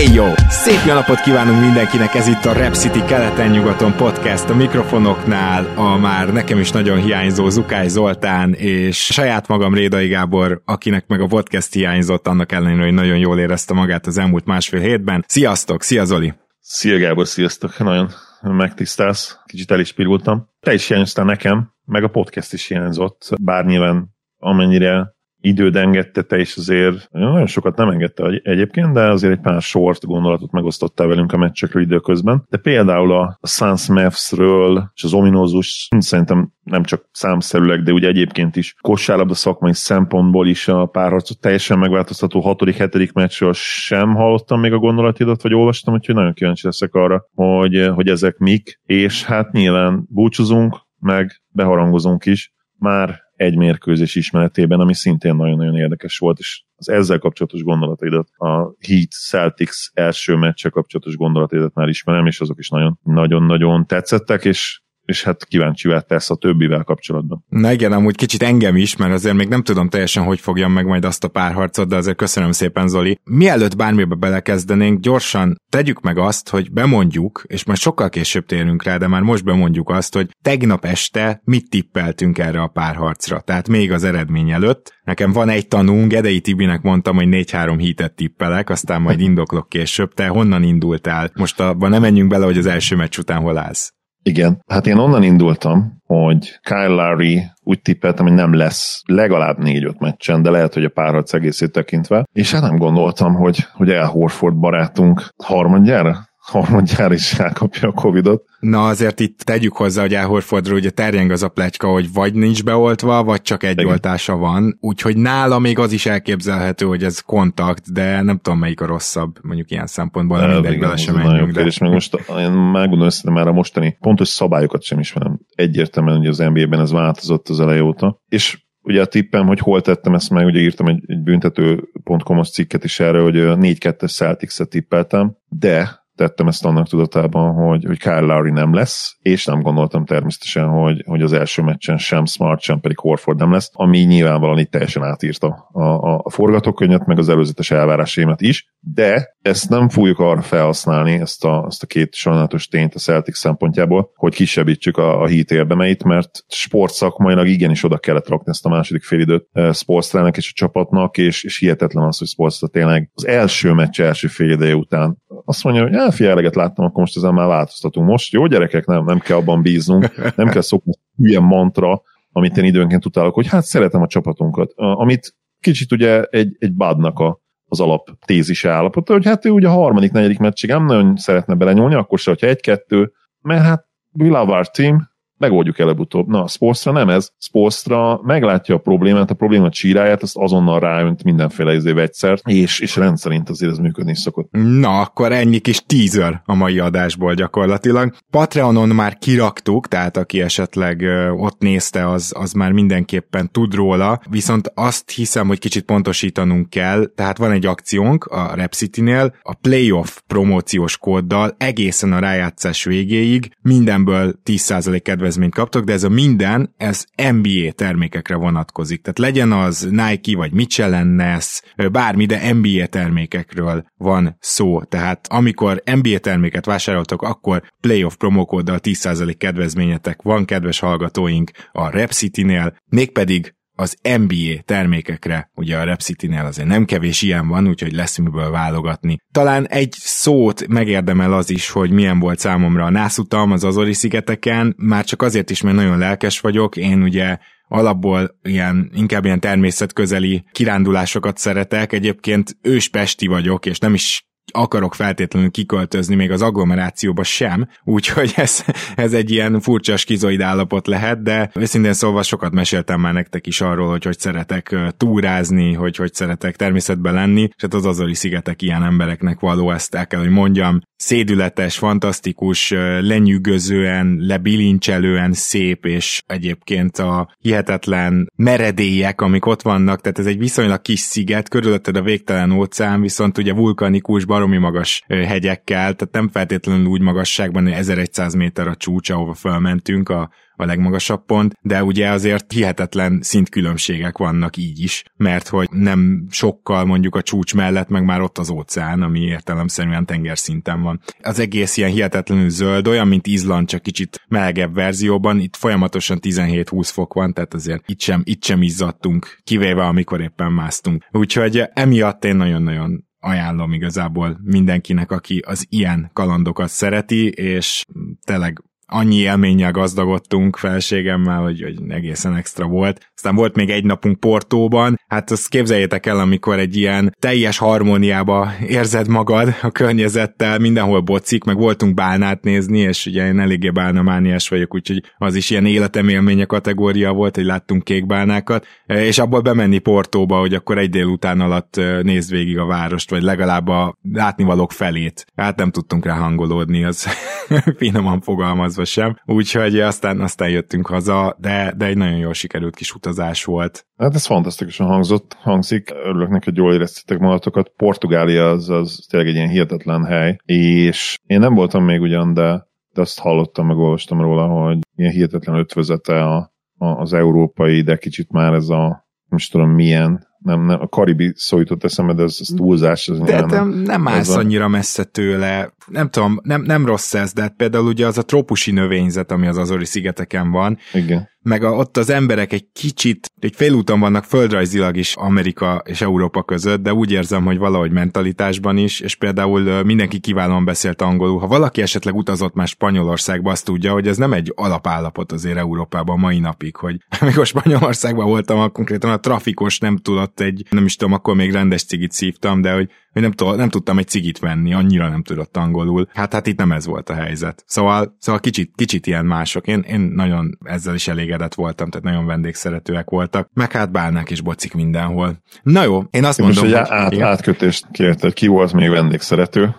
Hey jó! Szép jó napot kívánunk mindenkinek, ez itt a Rap City keleten-nyugaton podcast a mikrofonoknál, a már nekem is nagyon hiányzó Zukály Zoltán, és saját magam Rédai Gábor, akinek meg a podcast hiányzott, annak ellenére, hogy nagyon jól érezte magát az elmúlt másfél hétben. Sziasztok! Szia Zoli! Szia Gábor, sziasztok! Nagyon megtisztelsz, kicsit el is pirultam. Te is hiányoztál nekem, meg a podcast is hiányzott, bár nyilván amennyire időd engedte, te is azért nagyon sokat nem engedte egyébként, de azért egy pár sort gondolatot megosztottál velünk a meccsekről időközben. De például a Suns Mavs-ről és az ominózus szerintem nem csak számszerűleg, de ugye egyébként is kosárlabda szakmai szempontból is a párharcot teljesen megváltoztató 6.-7. meccsről sem hallottam még a gondolatidat, vagy olvastam, úgyhogy nagyon kíváncsi leszek arra, hogy, hogy ezek mik, és hát nyilván búcsúzunk, meg beharangozunk is. Már egy mérkőzés ismeretében, ami szintén nagyon-nagyon érdekes volt, és az ezzel kapcsolatos gondolataidat, a Heat Celtics első meccse kapcsolatos gondolataidat már ismerem, és azok is nagyon-nagyon tetszettek, és és hát kíváncsi tesz a többivel kapcsolatban. Na igen, amúgy kicsit engem is, mert azért még nem tudom teljesen, hogy fogjam meg majd azt a párharcot, de azért köszönöm szépen, Zoli. Mielőtt bármibe belekezdenénk, gyorsan tegyük meg azt, hogy bemondjuk, és majd sokkal később térünk rá, de már most bemondjuk azt, hogy tegnap este mit tippeltünk erre a párharcra, tehát még az eredmény előtt. Nekem van egy tanunk, Gedei Tibinek mondtam, hogy 4-3 hitet tippelek, aztán majd indoklok később. Te honnan indultál? Most abban nem menjünk bele, hogy az első meccs után hol állsz. Igen, hát én onnan indultam, hogy Kyle Lowry úgy tippeltem, hogy nem lesz legalább négy-öt meccsen, de lehet, hogy a párharc egészét tekintve. És hát nem gondoltam, hogy, hogy El Horford barátunk harmadjára harmadjára is elkapja a Covidot. Na azért itt tegyük hozzá, hogy Elhorfordról ugye terjeng az a pletyka, hogy vagy nincs beoltva, vagy csak egy Igen. oltása van, úgyhogy nála még az is elképzelhető, hogy ez kontakt, de nem tudom melyik a rosszabb, mondjuk ilyen szempontból, nem mindegy, bele sem menjünk. De... És meg most én megmondom össze, már a mostani pontos szabályokat sem ismerem. Egyértelműen, hogy az NBA-ben ez változott az eleje óta. És ugye a tippem, hogy hol tettem ezt meg, ugye írtam egy, egy büntető.com-os cikket is erre, hogy 4-2-es Celtics-et tippeltem, de tettem ezt annak tudatában, hogy, hogy Kyle Lowry nem lesz, és nem gondoltam természetesen, hogy, hogy az első meccsen sem Smart, sem pedig Horford nem lesz, ami nyilvánvalóan itt teljesen átírta a, a, a forgatókönyvet, meg az előzetes elvárásémet is, de ezt nem fogjuk arra felhasználni, ezt a, ezt a két sajnálatos tényt a Celtic szempontjából, hogy kisebbítsük a, a hit érdemeit, mert sportszakmailag igenis oda kellett rakni ezt a második félidőt eh, Sportstrának és a csapatnak, és, és hihetetlen az, hogy Sportstra tényleg az első meccs első fél után azt mondja, hogy elfi eleget láttam, akkor most ezen már változtatunk. Most jó gyerekek, nem, nem kell abban bíznunk, nem kell szokni ilyen mantra, amit én időnként utálok, hogy hát szeretem a csapatunkat. Amit kicsit ugye egy, egy badnak a, az alap tézise állapota, hogy hát ő ugye a harmadik, negyedik meccsig nem nagyon szeretne belenyúlni, akkor se, hogyha egy-kettő, mert hát we love our team, megoldjuk előbb-utóbb. Na, Spolstra nem ez. Spolstra meglátja a problémát, a probléma csíráját, azt azonnal ráönt mindenféle izé vegyszert, és, és rendszerint azért ez működni is szokott. Na, akkor ennyi kis teaser a mai adásból gyakorlatilag. Patreonon már kiraktuk, tehát aki esetleg ott nézte, az, az már mindenképpen tud róla, viszont azt hiszem, hogy kicsit pontosítanunk kell, tehát van egy akciónk a Repcity-nél, a playoff promóciós kóddal egészen a rájátszás végéig mindenből 10% kedvezmény kedvezményt kaptok, de ez a minden, ez NBA termékekre vonatkozik. Tehát legyen az Nike vagy Michelin Ness, bármi, de NBA termékekről van szó. Tehát amikor NBA terméket vásároltok, akkor playoff promokóddal 10% kedvezményetek van, kedves hallgatóink, a Rep City-nél, mégpedig az NBA termékekre, ugye a Repcity-nél azért nem kevés ilyen van, úgyhogy lesz miből válogatni. Talán egy szót megérdemel az is, hogy milyen volt számomra a nászutam az Azori szigeteken, már csak azért is, mert nagyon lelkes vagyok, én ugye alapból ilyen, inkább ilyen természetközeli kirándulásokat szeretek. Egyébként őspesti vagyok, és nem is akarok feltétlenül kiköltözni még az agglomerációba sem, úgyhogy ez, ez egy ilyen furcsa skizoid állapot lehet, de őszintén szóval sokat meséltem már nektek is arról, hogy hogy szeretek túrázni, hogy hogy szeretek természetben lenni, és hát az Azori szigetek ilyen embereknek való, ezt el kell, hogy mondjam. Szédületes, fantasztikus, lenyűgözően, lebilincselően szép, és egyébként a hihetetlen meredélyek, amik ott vannak, tehát ez egy viszonylag kis sziget, körülötted a végtelen óceán, viszont ugye vulkanikus, baromi magas hegyekkel, tehát nem feltétlenül úgy magasságban, hogy 1100 méter a csúcs, ahova felmentünk a a legmagasabb pont, de ugye azért hihetetlen szintkülönbségek vannak így is, mert hogy nem sokkal mondjuk a csúcs mellett, meg már ott az óceán, ami értelemszerűen tengerszinten van. Az egész ilyen hihetetlenül zöld, olyan, mint Izland, csak kicsit melegebb verzióban, itt folyamatosan 17-20 fok van, tehát azért itt sem, itt sem izzadtunk, kivéve amikor éppen másztunk. Úgyhogy emiatt én nagyon-nagyon ajánlom igazából mindenkinek, aki az ilyen kalandokat szereti, és tényleg annyi élménnyel gazdagodtunk felségemmel, hogy, hogy egészen extra volt. Aztán volt még egy napunk Portóban, hát azt képzeljétek el, amikor egy ilyen teljes harmóniába érzed magad a környezettel, mindenhol bocik, meg voltunk bálnát nézni, és ugye én eléggé bálnamániás vagyok, úgyhogy az is ilyen életem élménye kategória volt, hogy láttunk kék bálnákat, és abból bemenni Portóba, hogy akkor egy délután alatt nézd végig a várost, vagy legalább a látnivalók felét. Hát nem tudtunk rá hangolódni, az finoman fogalmazva utazva sem, úgyhogy aztán, aztán jöttünk haza, de, de egy nagyon jól sikerült kis utazás volt. Hát ez fantasztikusan hangzott, hangzik, örülök neki, hogy jól éreztetek magatokat. Portugália az, az tényleg egy ilyen hihetetlen hely, és én nem voltam még ugyan, de, de azt hallottam, meg olvastam róla, hogy ilyen hihetetlen ötvözete a, a, az európai, de kicsit már ez a nem is tudom milyen nem, nem, a karibi szó jutott eszembe, de ez, ez túlzás. Ez de nem, nem állsz annyira messze tőle. Nem tudom, nem, nem rossz ez, de hát például ugye az a trópusi növényzet, ami az Azori szigeteken van, Igen meg a, ott az emberek egy kicsit, egy félúton vannak földrajzilag is Amerika és Európa között, de úgy érzem, hogy valahogy mentalitásban is, és például mindenki kiválóan beszélt angolul. Ha valaki esetleg utazott már Spanyolországba, azt tudja, hogy ez nem egy alapállapot azért Európában mai napig, hogy amikor Spanyolországban voltam, akkor konkrétan a trafikos nem tudott egy, nem is tudom, akkor még rendes cigit szívtam, de hogy hogy nem, tudom, nem tudtam egy cigit venni, annyira nem tudott angolul. Hát hát itt nem ez volt a helyzet. Szóval, szóval kicsit, kicsit ilyen mások. Én, én nagyon ezzel is elégedett voltam, tehát nagyon vendégszeretőek voltak. Meg hát bálnák és bocik mindenhol. Na jó, én azt én mondom, most, hogy, át, átkötést kérte, hogy ki volt még vendégszerető.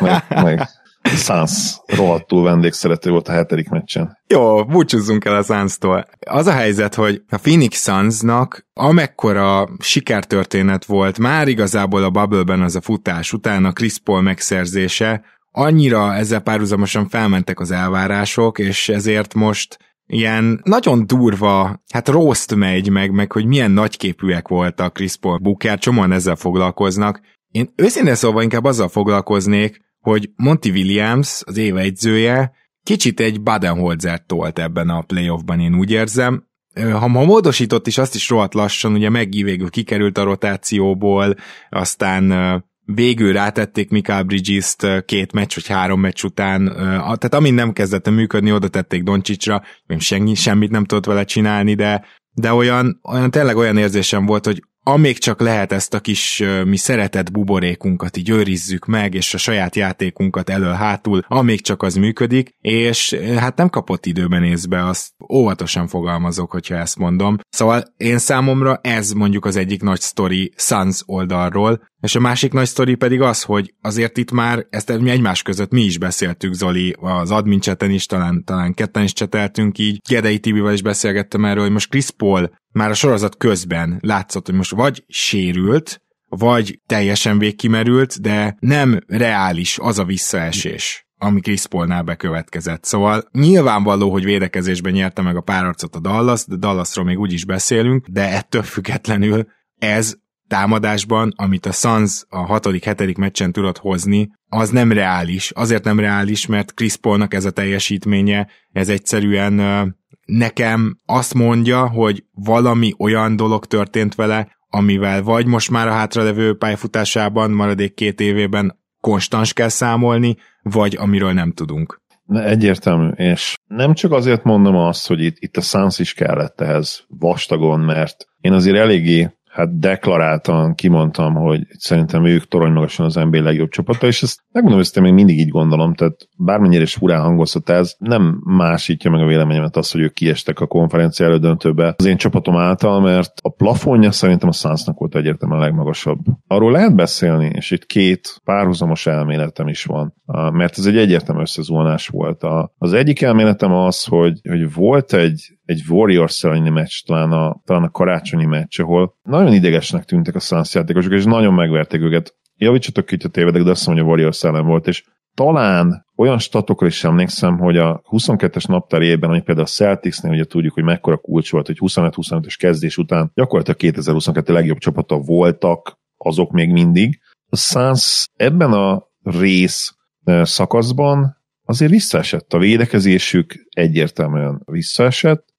meg, meg Suns rohadtul vendégszerető volt a hetedik meccsen. Jó, búcsúzzunk el a Suns-tól. Az a helyzet, hogy a Phoenix Sunsnak amekkora sikertörténet volt már igazából a Bubble-ben az a futás után a Chris Paul megszerzése, annyira ezzel párhuzamosan felmentek az elvárások, és ezért most ilyen nagyon durva, hát rost megy meg, meg hogy milyen nagyképűek voltak Chris Paul Booker, csomóan ezzel foglalkoznak. Én őszintén szóval inkább azzal foglalkoznék, hogy Monty Williams, az év egyzője, kicsit egy Badenholzer tolt ebben a playoffban, én úgy érzem. Ha, ha módosított is, azt is rohadt lassan, ugye Meggi végül kikerült a rotációból, aztán végül rátették Mikael Bridges-t két meccs vagy három meccs után, tehát amin nem kezdett működni, oda tették Doncsicsra, senki, semmit nem tudott vele csinálni, de de olyan, olyan tényleg olyan érzésem volt, hogy amíg csak lehet ezt a kis mi szeretett buborékunkat így őrizzük meg, és a saját játékunkat elől-hátul, amíg csak az működik, és hát nem kapott időben észbe, azt óvatosan fogalmazok, hogyha ezt mondom. Szóval én számomra ez mondjuk az egyik nagy sztori Suns oldalról, és a másik nagy sztori pedig az, hogy azért itt már, ezt egymás között mi is beszéltük, Zoli, az admin cseten is, talán, talán ketten is cseteltünk így, Gedei Tibivel is beszélgettem erről, hogy most Chris Paul már a sorozat közben látszott, hogy most vagy sérült, vagy teljesen végkimerült, de nem reális az a visszaesés ami Chris Paulnál bekövetkezett. Szóval nyilvánvaló, hogy védekezésben nyerte meg a párarcot a Dallas, de Dallasról még úgy is beszélünk, de ettől függetlenül ez támadásban, amit a Suns a hatodik, hetedik meccsen tudott hozni, az nem reális. Azért nem reális, mert Chris Paulnak ez a teljesítménye, ez egyszerűen nekem azt mondja, hogy valami olyan dolog történt vele, amivel vagy most már a hátralevő pályafutásában, maradék két évében konstans kell számolni, vagy amiről nem tudunk. Egyértelmű, és nem csak azért mondom azt, hogy itt, itt a Suns is kellett ehhez vastagon, mert én azért eléggé hát deklaráltan kimondtam, hogy szerintem ők torony magasan az NBA legjobb csapata, és ezt megmondom, hogy még mindig így gondolom, tehát bármennyire is furán hangozhat ez, nem másítja meg a véleményemet az, hogy ők kiestek a konferencia elődöntőbe az én csapatom által, mert a plafonja szerintem a Sunsnak volt egyértelműen a legmagasabb. Arról lehet beszélni, és itt két párhuzamos elméletem is van, mert ez egy egyértelmű összezónás volt. Az egyik elméletem az, hogy, hogy volt egy egy Warriors elleni meccs, talán a, talán a karácsonyi meccs, ahol nagyon idegesnek tűntek a Suns játékosok, és nagyon megverték őket. Javítsatok ki, ha tévedek, de azt mondom, hogy a Warriors ellen volt, és talán olyan statokra is emlékszem, hogy a 22-es naptárjében, ami például a Celticsnél ugye tudjuk, hogy mekkora kulcs volt, hogy 25-25-ös kezdés után gyakorlatilag 2022 legjobb csapata voltak azok még mindig. A Suns ebben a rész szakaszban azért visszaesett. A védekezésük egyértelműen visszaesett,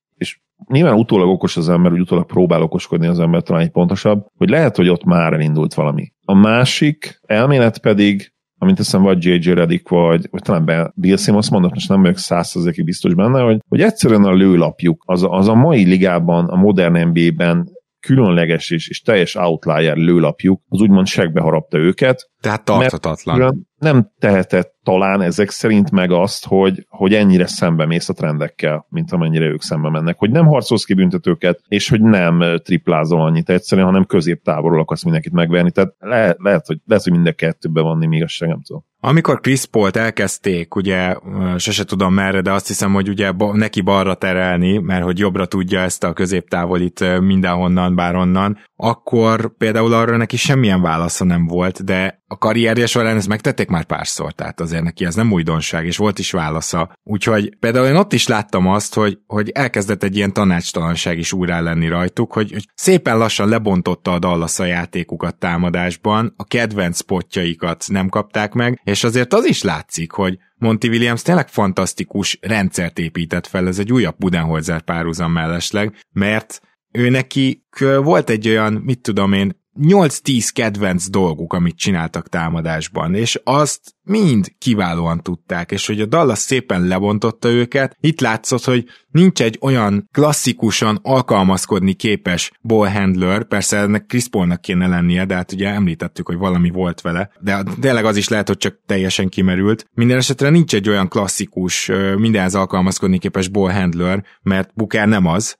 nyilván utólag okos az ember, úgy utólag próbál okoskodni az ember, talán egy pontosabb, hogy lehet, hogy ott már elindult valami. A másik elmélet pedig, amint teszem, vagy J.J. Redick, vagy, vagy talán Bill Simmons mondott, most nem vagyok százszerzékig biztos benne, hogy, hogy egyszerűen a lőlapjuk, az az a mai ligában, a modern NBA-ben különleges és, és teljes outlier lőlapjuk, az úgymond segbe harapta őket. Tehát tarthatatlan. Nem tehetett talán ezek szerint meg azt, hogy, hogy ennyire szembe mész a trendekkel, mint amennyire ők szembe mennek. Hogy nem harcolsz ki büntetőket, és hogy nem triplázol annyit egyszerűen, hanem középtávolról akarsz mindenkit megverni. Tehát le, lehet, hogy, lehet, hogy minden kettőben van némi igazság, nem tudom. Amikor Chris Paul-t elkezdték, ugye sose tudom merre, de azt hiszem, hogy ugye neki balra terelni, mert hogy jobbra tudja ezt a középtávolit mindenhonnan, bárhonnan, akkor például arra neki semmilyen válasza nem volt, de a karrierje során ezt megtették már párszor, tehát azért neki ez nem újdonság, és volt is válasza. Úgyhogy például én ott is láttam azt, hogy, hogy elkezdett egy ilyen tanácstalanság is újra lenni rajtuk, hogy, hogy szépen lassan lebontotta a Dallas a játékukat támadásban, a kedvenc spotjaikat nem kapták meg, és azért az is látszik, hogy Monty Williams tényleg fantasztikus rendszert épített fel, ez egy újabb Budenholzer párhuzam mellesleg, mert ő neki volt egy olyan, mit tudom én, 8-10 kedvenc dolguk, amit csináltak támadásban, és azt mind kiválóan tudták, és hogy a Dallas szépen lebontotta őket, itt látszott, hogy nincs egy olyan klasszikusan alkalmazkodni képes ballhandler, persze ennek Chris Paulnak kéne lennie, de hát ugye említettük, hogy valami volt vele, de tényleg az is lehet, hogy csak teljesen kimerült. Minden esetre nincs egy olyan klasszikus, mindenhez alkalmazkodni képes ballhandler, mert Booker nem az,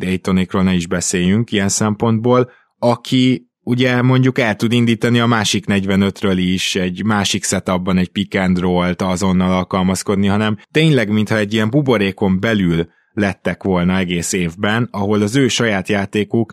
Aytonékról ne is beszéljünk ilyen szempontból, aki ugye mondjuk el tud indítani a másik 45-ről is, egy másik setupban egy pick and roll-t azonnal alkalmazkodni, hanem tényleg, mintha egy ilyen buborékon belül lettek volna egész évben, ahol az ő saját játékuk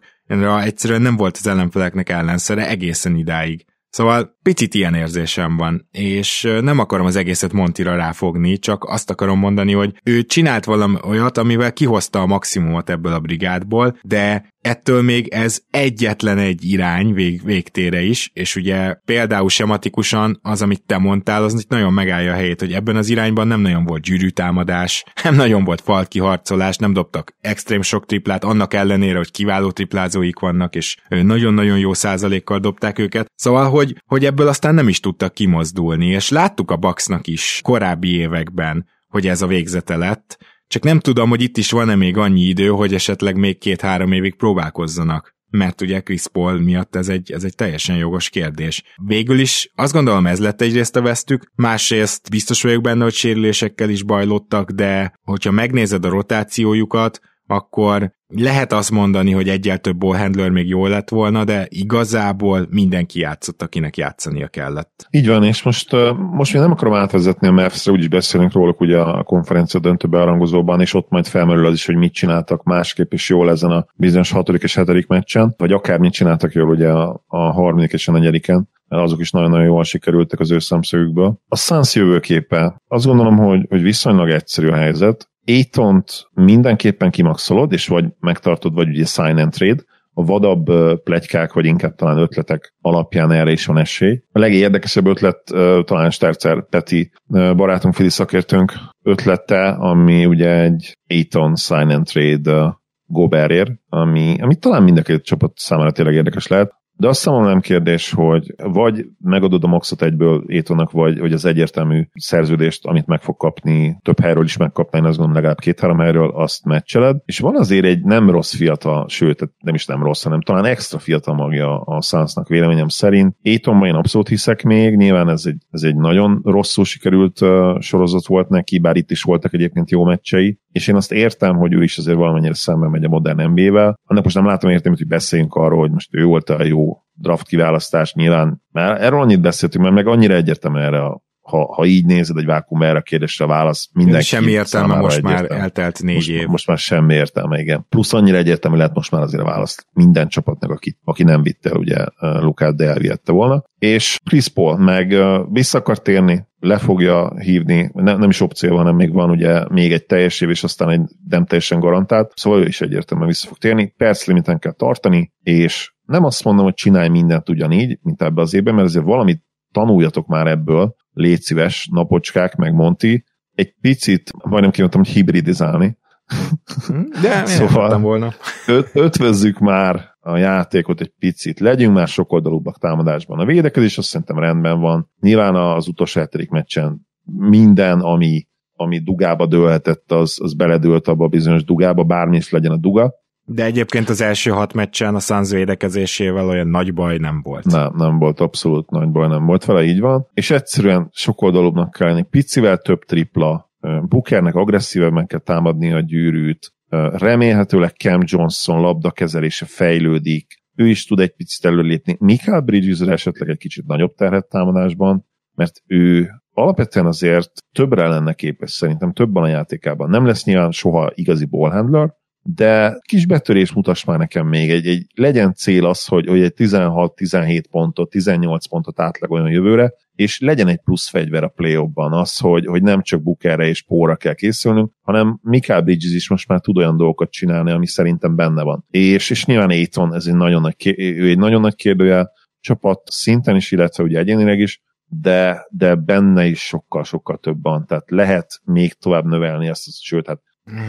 egyszerűen nem volt az ellenfeleknek ellenszere egészen idáig. Szóval picit ilyen érzésem van, és nem akarom az egészet Montira ráfogni, csak azt akarom mondani, hogy ő csinált valami olyat, amivel kihozta a maximumot ebből a brigádból, de ettől még ez egyetlen egy irány vég, végtére is, és ugye például sematikusan az, amit te mondtál, az nagyon megállja a helyét, hogy ebben az irányban nem nagyon volt gyűrűtámadás, nem nagyon volt falkiharcolás, nem dobtak extrém sok triplát, annak ellenére, hogy kiváló triplázóik vannak, és nagyon-nagyon jó százalékkal dobták őket. Szóval, hogy, hogy ebből aztán nem is tudtak kimozdulni, és láttuk a Bucksnak is korábbi években, hogy ez a végzete lett, csak nem tudom, hogy itt is van-e még annyi idő, hogy esetleg még két-három évig próbálkozzanak mert ugye Chris Paul miatt ez egy, ez egy teljesen jogos kérdés. Végül is azt gondolom ez lett egyrészt a vesztük, másrészt biztos vagyok benne, hogy sérülésekkel is bajlottak, de hogyha megnézed a rotációjukat, akkor lehet azt mondani, hogy egyel több ballhandler még jó lett volna, de igazából mindenki játszott, akinek játszania kellett. Így van, és most, most még nem akarom átvezetni a Mavs-re, úgyis beszélünk róluk ugye a konferencia döntő bearangozóban, és ott majd felmerül az is, hogy mit csináltak másképp is jól ezen a bizonyos hatodik és hetedik meccsen, vagy akár mit csináltak jól ugye a, a harmadik és a negyediken mert azok is nagyon-nagyon jól sikerültek az ő szemszögükből. A Suns jövőképe, azt gondolom, hogy, hogy viszonylag egyszerű a helyzet. Étont mindenképpen kimaxolod, és vagy megtartod, vagy ugye sign and trade, a vadabb plegykák, vagy inkább talán ötletek alapján erre is van esély. A legérdekesebb ötlet talán Stercer Peti barátunk, Fili szakértőnk ötlete, ami ugye egy Aiton sign and trade Goberért, ami, ami talán mind a két csapat számára tényleg érdekes lehet. De azt számomra nem kérdés, hogy vagy megadod a maxot egyből Étonnak, vagy hogy az egyértelmű szerződést, amit meg fog kapni, több helyről is megkapni, én azt gondolom legalább két-három helyről, azt meccseled. És van azért egy nem rossz fiatal, sőt, nem is nem rossz, hanem talán extra fiatal magja a Sunsnak véleményem szerint. Étonban én abszolút hiszek még, nyilván ez egy, ez egy nagyon rosszul sikerült uh, sorozat volt neki, bár itt is voltak egyébként jó meccsei, és én azt értem, hogy ő is azért valamennyire szemben megy a modern NBA-vel. Annak most nem látom értelmet, hogy beszéljünk arról, hogy most ő volt a jó draft kiválasztás nyilván, mert erről annyit beszéltünk, mert meg annyira egyértelmű erre a ha, ha így nézed egy vákum erre a kérdésre a válasz, mindenki Semmi értelme, most már eltelt négy most, év. Most már semmi értelme, igen. Plusz annyira egyértelmű lehet most már azért a választ minden csapatnak, aki, aki nem vitte el, ugye Lukát, de elvihette volna. És Chris Paul meg vissza akar térni, le fogja hívni, nem, nem is opció, hanem még van ugye még egy teljes év, és aztán egy nem teljesen garantált, szóval ő is egyértelműen vissza fog térni. Perc limiten kell tartani, és nem azt mondom, hogy csinálj mindent ugyanígy, mint ebbe az évben, mert azért valamit tanuljatok már ebből, légy szíves, napocskák, meg Monti, egy picit, majdnem kimondtam, hogy hibridizálni. De szóval volna. Öt, ötvözzük már a játékot egy picit, legyünk már sokoldalúbbak támadásban. A védekezés azt szerintem rendben van. Nyilván az utolsó hetedik meccsen minden, ami, ami dugába dőlhetett, az, az beledőlt abba a bizonyos dugába, bármi is legyen a duga. De egyébként az első hat meccsen a Suns védekezésével olyan nagy baj nem volt. Nem, nem volt, abszolút nagy baj nem volt vele, így van. És egyszerűen sokoldalúbbnak kell lenni, picivel több tripla, Bookernek agresszívebben kell támadni a gyűrűt, remélhetőleg Cam Johnson labda kezelése fejlődik, ő is tud egy picit előlépni. Michael bridges esetleg egy kicsit nagyobb terhet támadásban, mert ő alapvetően azért többre lenne képes szerintem, többen a játékában. Nem lesz nyilván soha igazi ballhandler, de kis betörés mutass már nekem még, egy, egy legyen cél az, hogy, hogy egy 16-17 pontot, 18 pontot átlagoljon jövőre, és legyen egy plusz fegyver a play az, hogy, hogy nem csak Bookerre és Póra kell készülnünk, hanem Mikael Bridges is most már tud olyan dolgokat csinálni, ami szerintem benne van. És, és nyilván Aiton, ez egy nagyon nagy, ő egy nagyon nagy kérdőjel, csapat szinten is, illetve ugye egyénileg is, de, de benne is sokkal-sokkal több van, tehát lehet még tovább növelni ezt, sőt, hát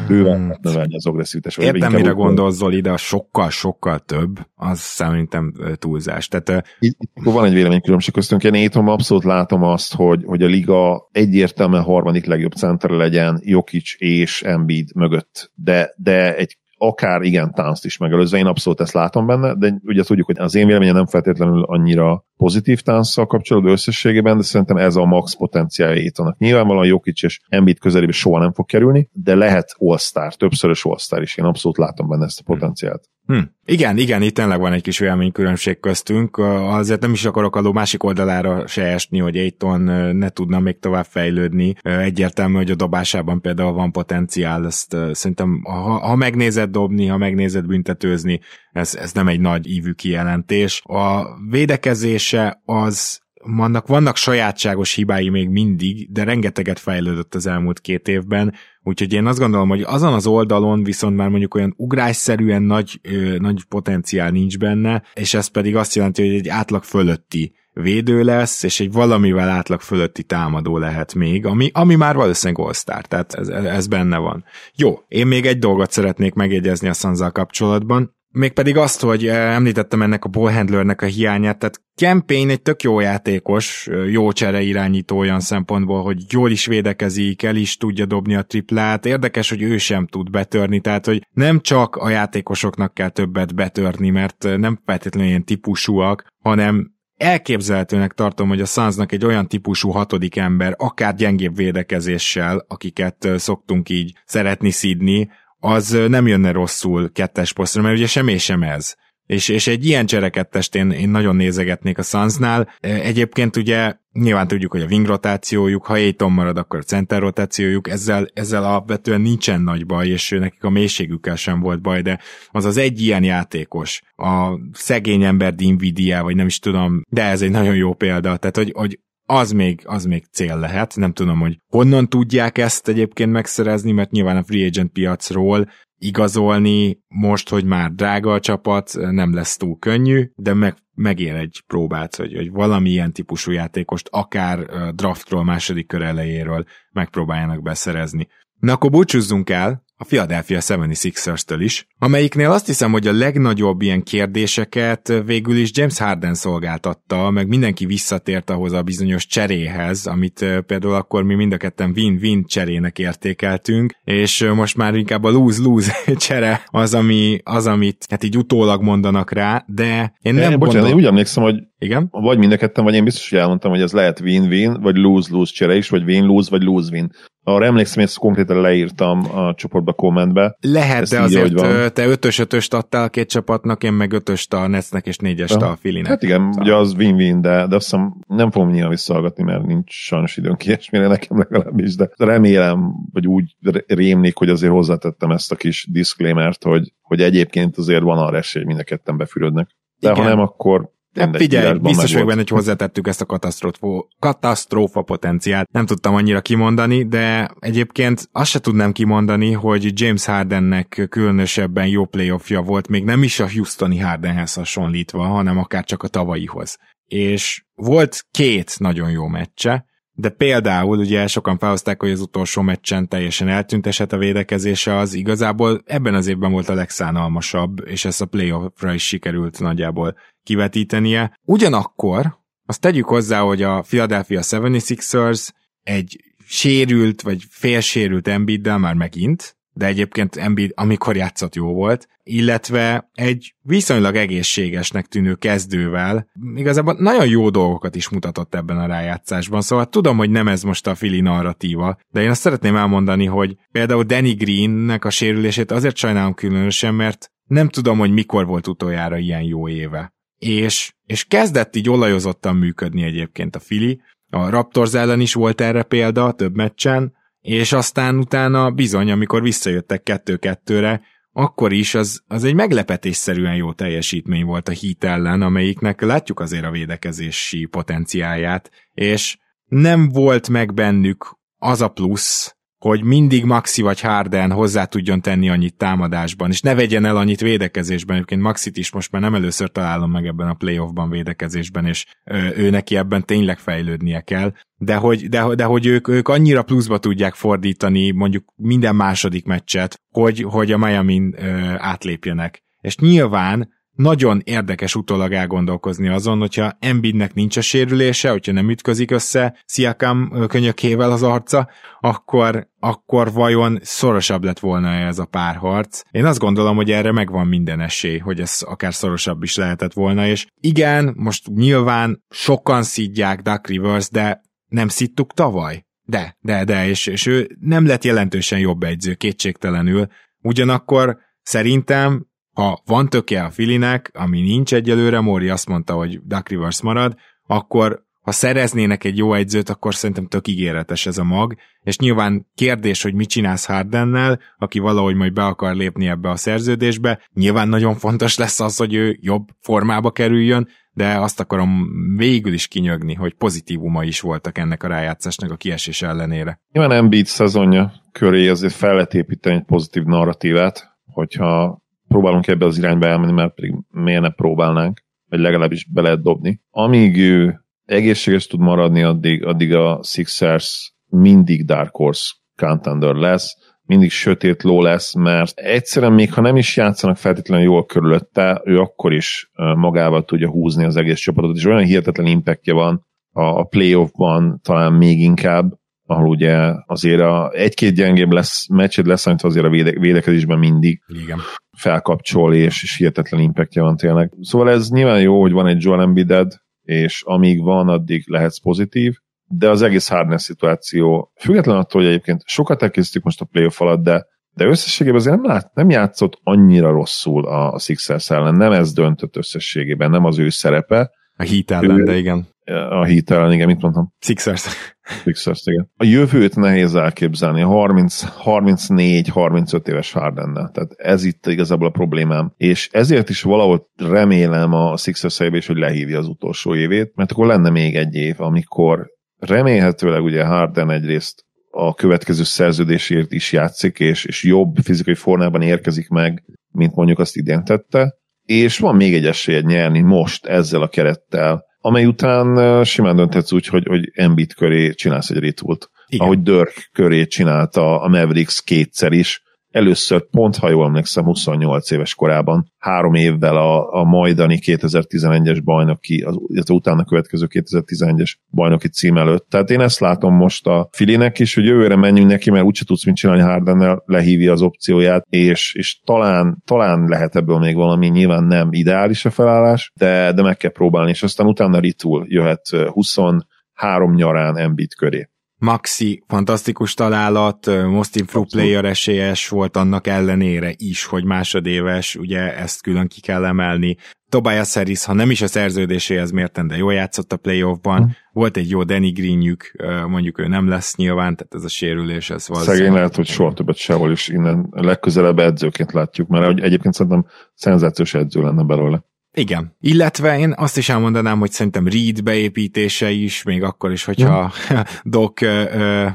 bőven hmm. növelni az agresszivitás. Értem, mire gondolsz, Zoli, de sokkal-sokkal több, az szerintem túlzás. Tehát, itt, itt van egy véleménykülönbség köztünk. Én Étom abszolút látom azt, hogy, hogy a liga egyértelműen harmadik legjobb center legyen Jokic és Embiid mögött, de, de egy akár igen tánszt is megelőzve, én abszolút ezt látom benne, de ugye tudjuk, hogy az én véleményem nem feltétlenül annyira pozitív tánszal kapcsolatban összességében, de szerintem ez a max potenciálja Étanak. Nyilvánvalóan Jokic és Embiid közelébe soha nem fog kerülni, de lehet all-star, többszörös all-star is, én abszolút látom benne ezt a potenciált. Hm. Igen, igen, itt tényleg van egy kis véleménykülönbség köztünk. Azért nem is akarok a másik oldalára se esni, hogy Aiton ne tudna még tovább fejlődni. Egyértelmű, hogy a dobásában például van potenciál, ezt szerintem ha, ha megnézed dobni, ha megnézed büntetőzni, ez, ez nem egy nagy ívű kijelentés. A védekezése az vannak, vannak sajátságos hibái még mindig, de rengeteget fejlődött az elmúlt két évben, úgyhogy én azt gondolom, hogy azon az oldalon viszont már mondjuk olyan ugrásszerűen nagy, ö, nagy potenciál nincs benne, és ez pedig azt jelenti, hogy egy átlag fölötti védő lesz, és egy valamivel átlag fölötti támadó lehet még, ami, ami már valószínűleg all tehát ez, ez benne van. Jó, én még egy dolgot szeretnék megjegyezni a Sanzal kapcsolatban, mégpedig azt, hogy eh, említettem ennek a ballhandlernek a hiányát, tehát Campaign egy tök jó játékos, eh, jó csere irányító olyan szempontból, hogy jól is védekezik, el is tudja dobni a triplát, érdekes, hogy ő sem tud betörni, tehát hogy nem csak a játékosoknak kell többet betörni, mert eh, nem feltétlenül ilyen típusúak, hanem elképzelhetőnek tartom, hogy a Sunsnak egy olyan típusú hatodik ember, akár gyengébb védekezéssel, akiket szoktunk így szeretni szídni, az nem jönne rosszul kettes posztra, mert ugye semmi sem ez. És, és egy ilyen cserekettest én, én nagyon nézegetnék a Sunsnál. Egyébként ugye nyilván tudjuk, hogy a wing rotációjuk, ha Aiton marad, akkor a center rotációjuk, ezzel, ezzel alapvetően nincsen nagy baj, és nekik a mélységükkel sem volt baj, de az az egy ilyen játékos, a szegény ember Dinvidia, vagy nem is tudom, de ez egy nagyon jó példa, tehát hogy, hogy az még, az még cél lehet. Nem tudom, hogy honnan tudják ezt egyébként megszerezni, mert nyilván a free agent piacról igazolni most, hogy már drága a csapat, nem lesz túl könnyű, de meg, megér egy próbát, hogy, hogy valamilyen típusú játékost akár draftról, második kör elejéről megpróbáljanak beszerezni. Na akkor búcsúzzunk el, a Philadelphia 76ers-től is, amelyiknél azt hiszem, hogy a legnagyobb ilyen kérdéseket végül is James Harden szolgáltatta, meg mindenki visszatért ahhoz a bizonyos cseréhez, amit például akkor mi mind a ketten win-win cserének értékeltünk, és most már inkább a lose-lose csere az, ami, az, amit hát így utólag mondanak rá, de én nem Bocsánat, gondolom... én úgy emlékszem, hogy Igen? vagy mind a ketten, vagy én biztos, hogy elmondtam, hogy ez lehet win-win, vagy lose-lose csere is, vagy win-lose, vagy lose-win. Arra emlékszem, hogy ezt konkrétan leírtam a csoportba, kommentbe. Lehet, Ezt de így, azért te ötös ötöst adtál a két csapatnak, én meg ötöst a Netsznek és négyest a Filinek. Hát igen, ugye az win-win, de, de azt hiszem nem fogom nyilván visszahallgatni, mert nincs sajnos időnk ilyesmire nekem legalábbis, de remélem, vagy úgy rémlik, hogy azért hozzátettem ezt a kis disclaimert, hogy, hogy egyébként azért van arra esély, hogy mind a ketten befürödnek. De Igen. ha nem, akkor Mindegy, figyelj, biztos vagyok benne, hogy hozzátettük ezt a katasztrófa, katasztrófa potenciált. Nem tudtam annyira kimondani, de egyébként azt se tudnám kimondani, hogy James Hardennek különösebben jó playoffja volt, még nem is a Houstoni Hardenhez hasonlítva, hanem akár csak a tavalyihoz. És volt két nagyon jó meccse, de például ugye sokan felhozták, hogy az utolsó meccsen teljesen eltűnt eset a védekezése az igazából ebben az évben volt a legszánalmasabb, és ezt a playoffra is sikerült nagyjából kivetítenie. Ugyanakkor azt tegyük hozzá, hogy a Philadelphia 76ers egy sérült, vagy félsérült Embiiddel már megint, de egyébként Embiid amikor játszott jó volt, illetve egy viszonylag egészségesnek tűnő kezdővel igazából nagyon jó dolgokat is mutatott ebben a rájátszásban, szóval tudom, hogy nem ez most a Fili narratíva, de én azt szeretném elmondani, hogy például Danny Greennek a sérülését azért sajnálom különösen, mert nem tudom, hogy mikor volt utoljára ilyen jó éve. És, és kezdett így olajozottan működni egyébként a Fili, a Raptors ellen is volt erre példa több meccsen, és aztán utána bizony, amikor visszajöttek kettő-kettőre, akkor is az, az egy meglepetésszerűen jó teljesítmény volt a Heat ellen, amelyiknek látjuk azért a védekezési potenciáját, és nem volt meg bennük az a plusz, hogy mindig Maxi vagy Harden hozzá tudjon tenni annyit támadásban, és ne vegyen el annyit védekezésben. Egyébként Maxit is most már nem először találom meg ebben a playoffban védekezésben, és ö, ő neki ebben tényleg fejlődnie kell. De hogy, de, de hogy ők, ők annyira pluszba tudják fordítani mondjuk minden második meccset, hogy, hogy a Miami átlépjenek. És nyilván nagyon érdekes utólag elgondolkozni azon, hogyha Embiidnek nincs a sérülése, hogyha nem ütközik össze Siakam könyökével az arca, akkor, akkor vajon szorosabb lett volna ez a párharc. Én azt gondolom, hogy erre megvan minden esély, hogy ez akár szorosabb is lehetett volna, és igen, most nyilván sokan szidják Duck Rivers, de nem szittuk tavaly? De, de, de, és, és ő nem lett jelentősen jobb egyző, kétségtelenül. Ugyanakkor szerintem ha van töke a Filinek, ami nincs egyelőre, Móri azt mondta, hogy Duck Rivers marad, akkor ha szereznének egy jó egyzőt, akkor szerintem tök ígéretes ez a mag, és nyilván kérdés, hogy mit csinálsz Hardennel, aki valahogy majd be akar lépni ebbe a szerződésbe, nyilván nagyon fontos lesz az, hogy ő jobb formába kerüljön, de azt akarom végül is kinyögni, hogy pozitívuma is voltak ennek a rájátszásnak a kiesés ellenére. Nyilván Embiid szezonja köré azért fel lehet építeni egy pozitív narratívát, hogyha próbálunk ebbe az irányba elmenni, mert pedig miért ne próbálnánk, vagy legalábbis be lehet dobni. Amíg ő egészséges tud maradni, addig, addig a Sixers mindig Dark Horse contender lesz, mindig sötét ló lesz, mert egyszerűen még ha nem is játszanak feltétlenül jól körülötte, ő akkor is magával tudja húzni az egész csapatot, és olyan hihetetlen impactja van a playoffban talán még inkább, ahol ugye azért a egy-két gyengébb lesz, meccsed lesz, amit azért a véde- védekezésben mindig Igen. Felkapcsol, és, és hihetetlen impactja van tényleg. Szóval ez nyilván jó, hogy van egy Joel Embiided, és amíg van, addig lehetsz pozitív, de az egész hardness szituáció, független attól, hogy egyébként sokat elkészítük most a playoff alatt, de de összességében azért nem, lát, nem játszott annyira rosszul a, a Sixers ellen, nem ez döntött összességében, nem az ő szerepe. A Heat ellen, Ő- de igen. A Heat ellen, igen, mit mondtam? Sixers. Sixers, igen. A jövőt nehéz elképzelni, a 34-35 éves Hardennel. Tehát ez itt igazából a problémám. És ezért is valahol remélem a Sixers helyébe is, hogy lehívja az utolsó évét, mert akkor lenne még egy év, amikor remélhetőleg ugye Harden egyrészt a következő szerződésért is játszik, és, és jobb fizikai formában érkezik meg, mint mondjuk azt idén tette, és van még egy esélyed nyerni most ezzel a kerettel, amely után simán dönthetsz úgy, hogy, hogy Embiid köré csinálsz egy ritult. Igen. Ahogy Dirk köré csinálta a Mavericks kétszer is, először pont, ha jól emlékszem, 28 éves korában, három évvel a, a majdani 2011-es bajnoki, az, az utána következő 2011-es bajnoki cím előtt. Tehát én ezt látom most a Filinek is, hogy jövőre menjünk neki, mert úgyse tudsz mit csinálni Hardennel, lehívja az opcióját, és, és talán, talán lehet ebből még valami, nyilván nem ideális a felállás, de, de meg kell próbálni, és aztán utána Ritul jöhet 23 nyarán Embiid köré. Maxi fantasztikus találat, Most Improved Player esélyes volt annak ellenére is, hogy másodéves, ugye ezt külön ki kell emelni. Tobias Harris, ha nem is a szerződéséhez mérten, de jól játszott a playoffban. Mm. Volt egy jó Danny Greenjük, mondjuk ő nem lesz nyilván, tehát ez a sérülés, ez valószínűleg. Szegény lehet, hogy soha többet sehol is innen legközelebb edzőként látjuk, mert egyébként szerintem szenzációs edző lenne belőle. Igen. Illetve én azt is elmondanám, hogy szerintem Reed beépítése is, még akkor is, hogyha ja. Doc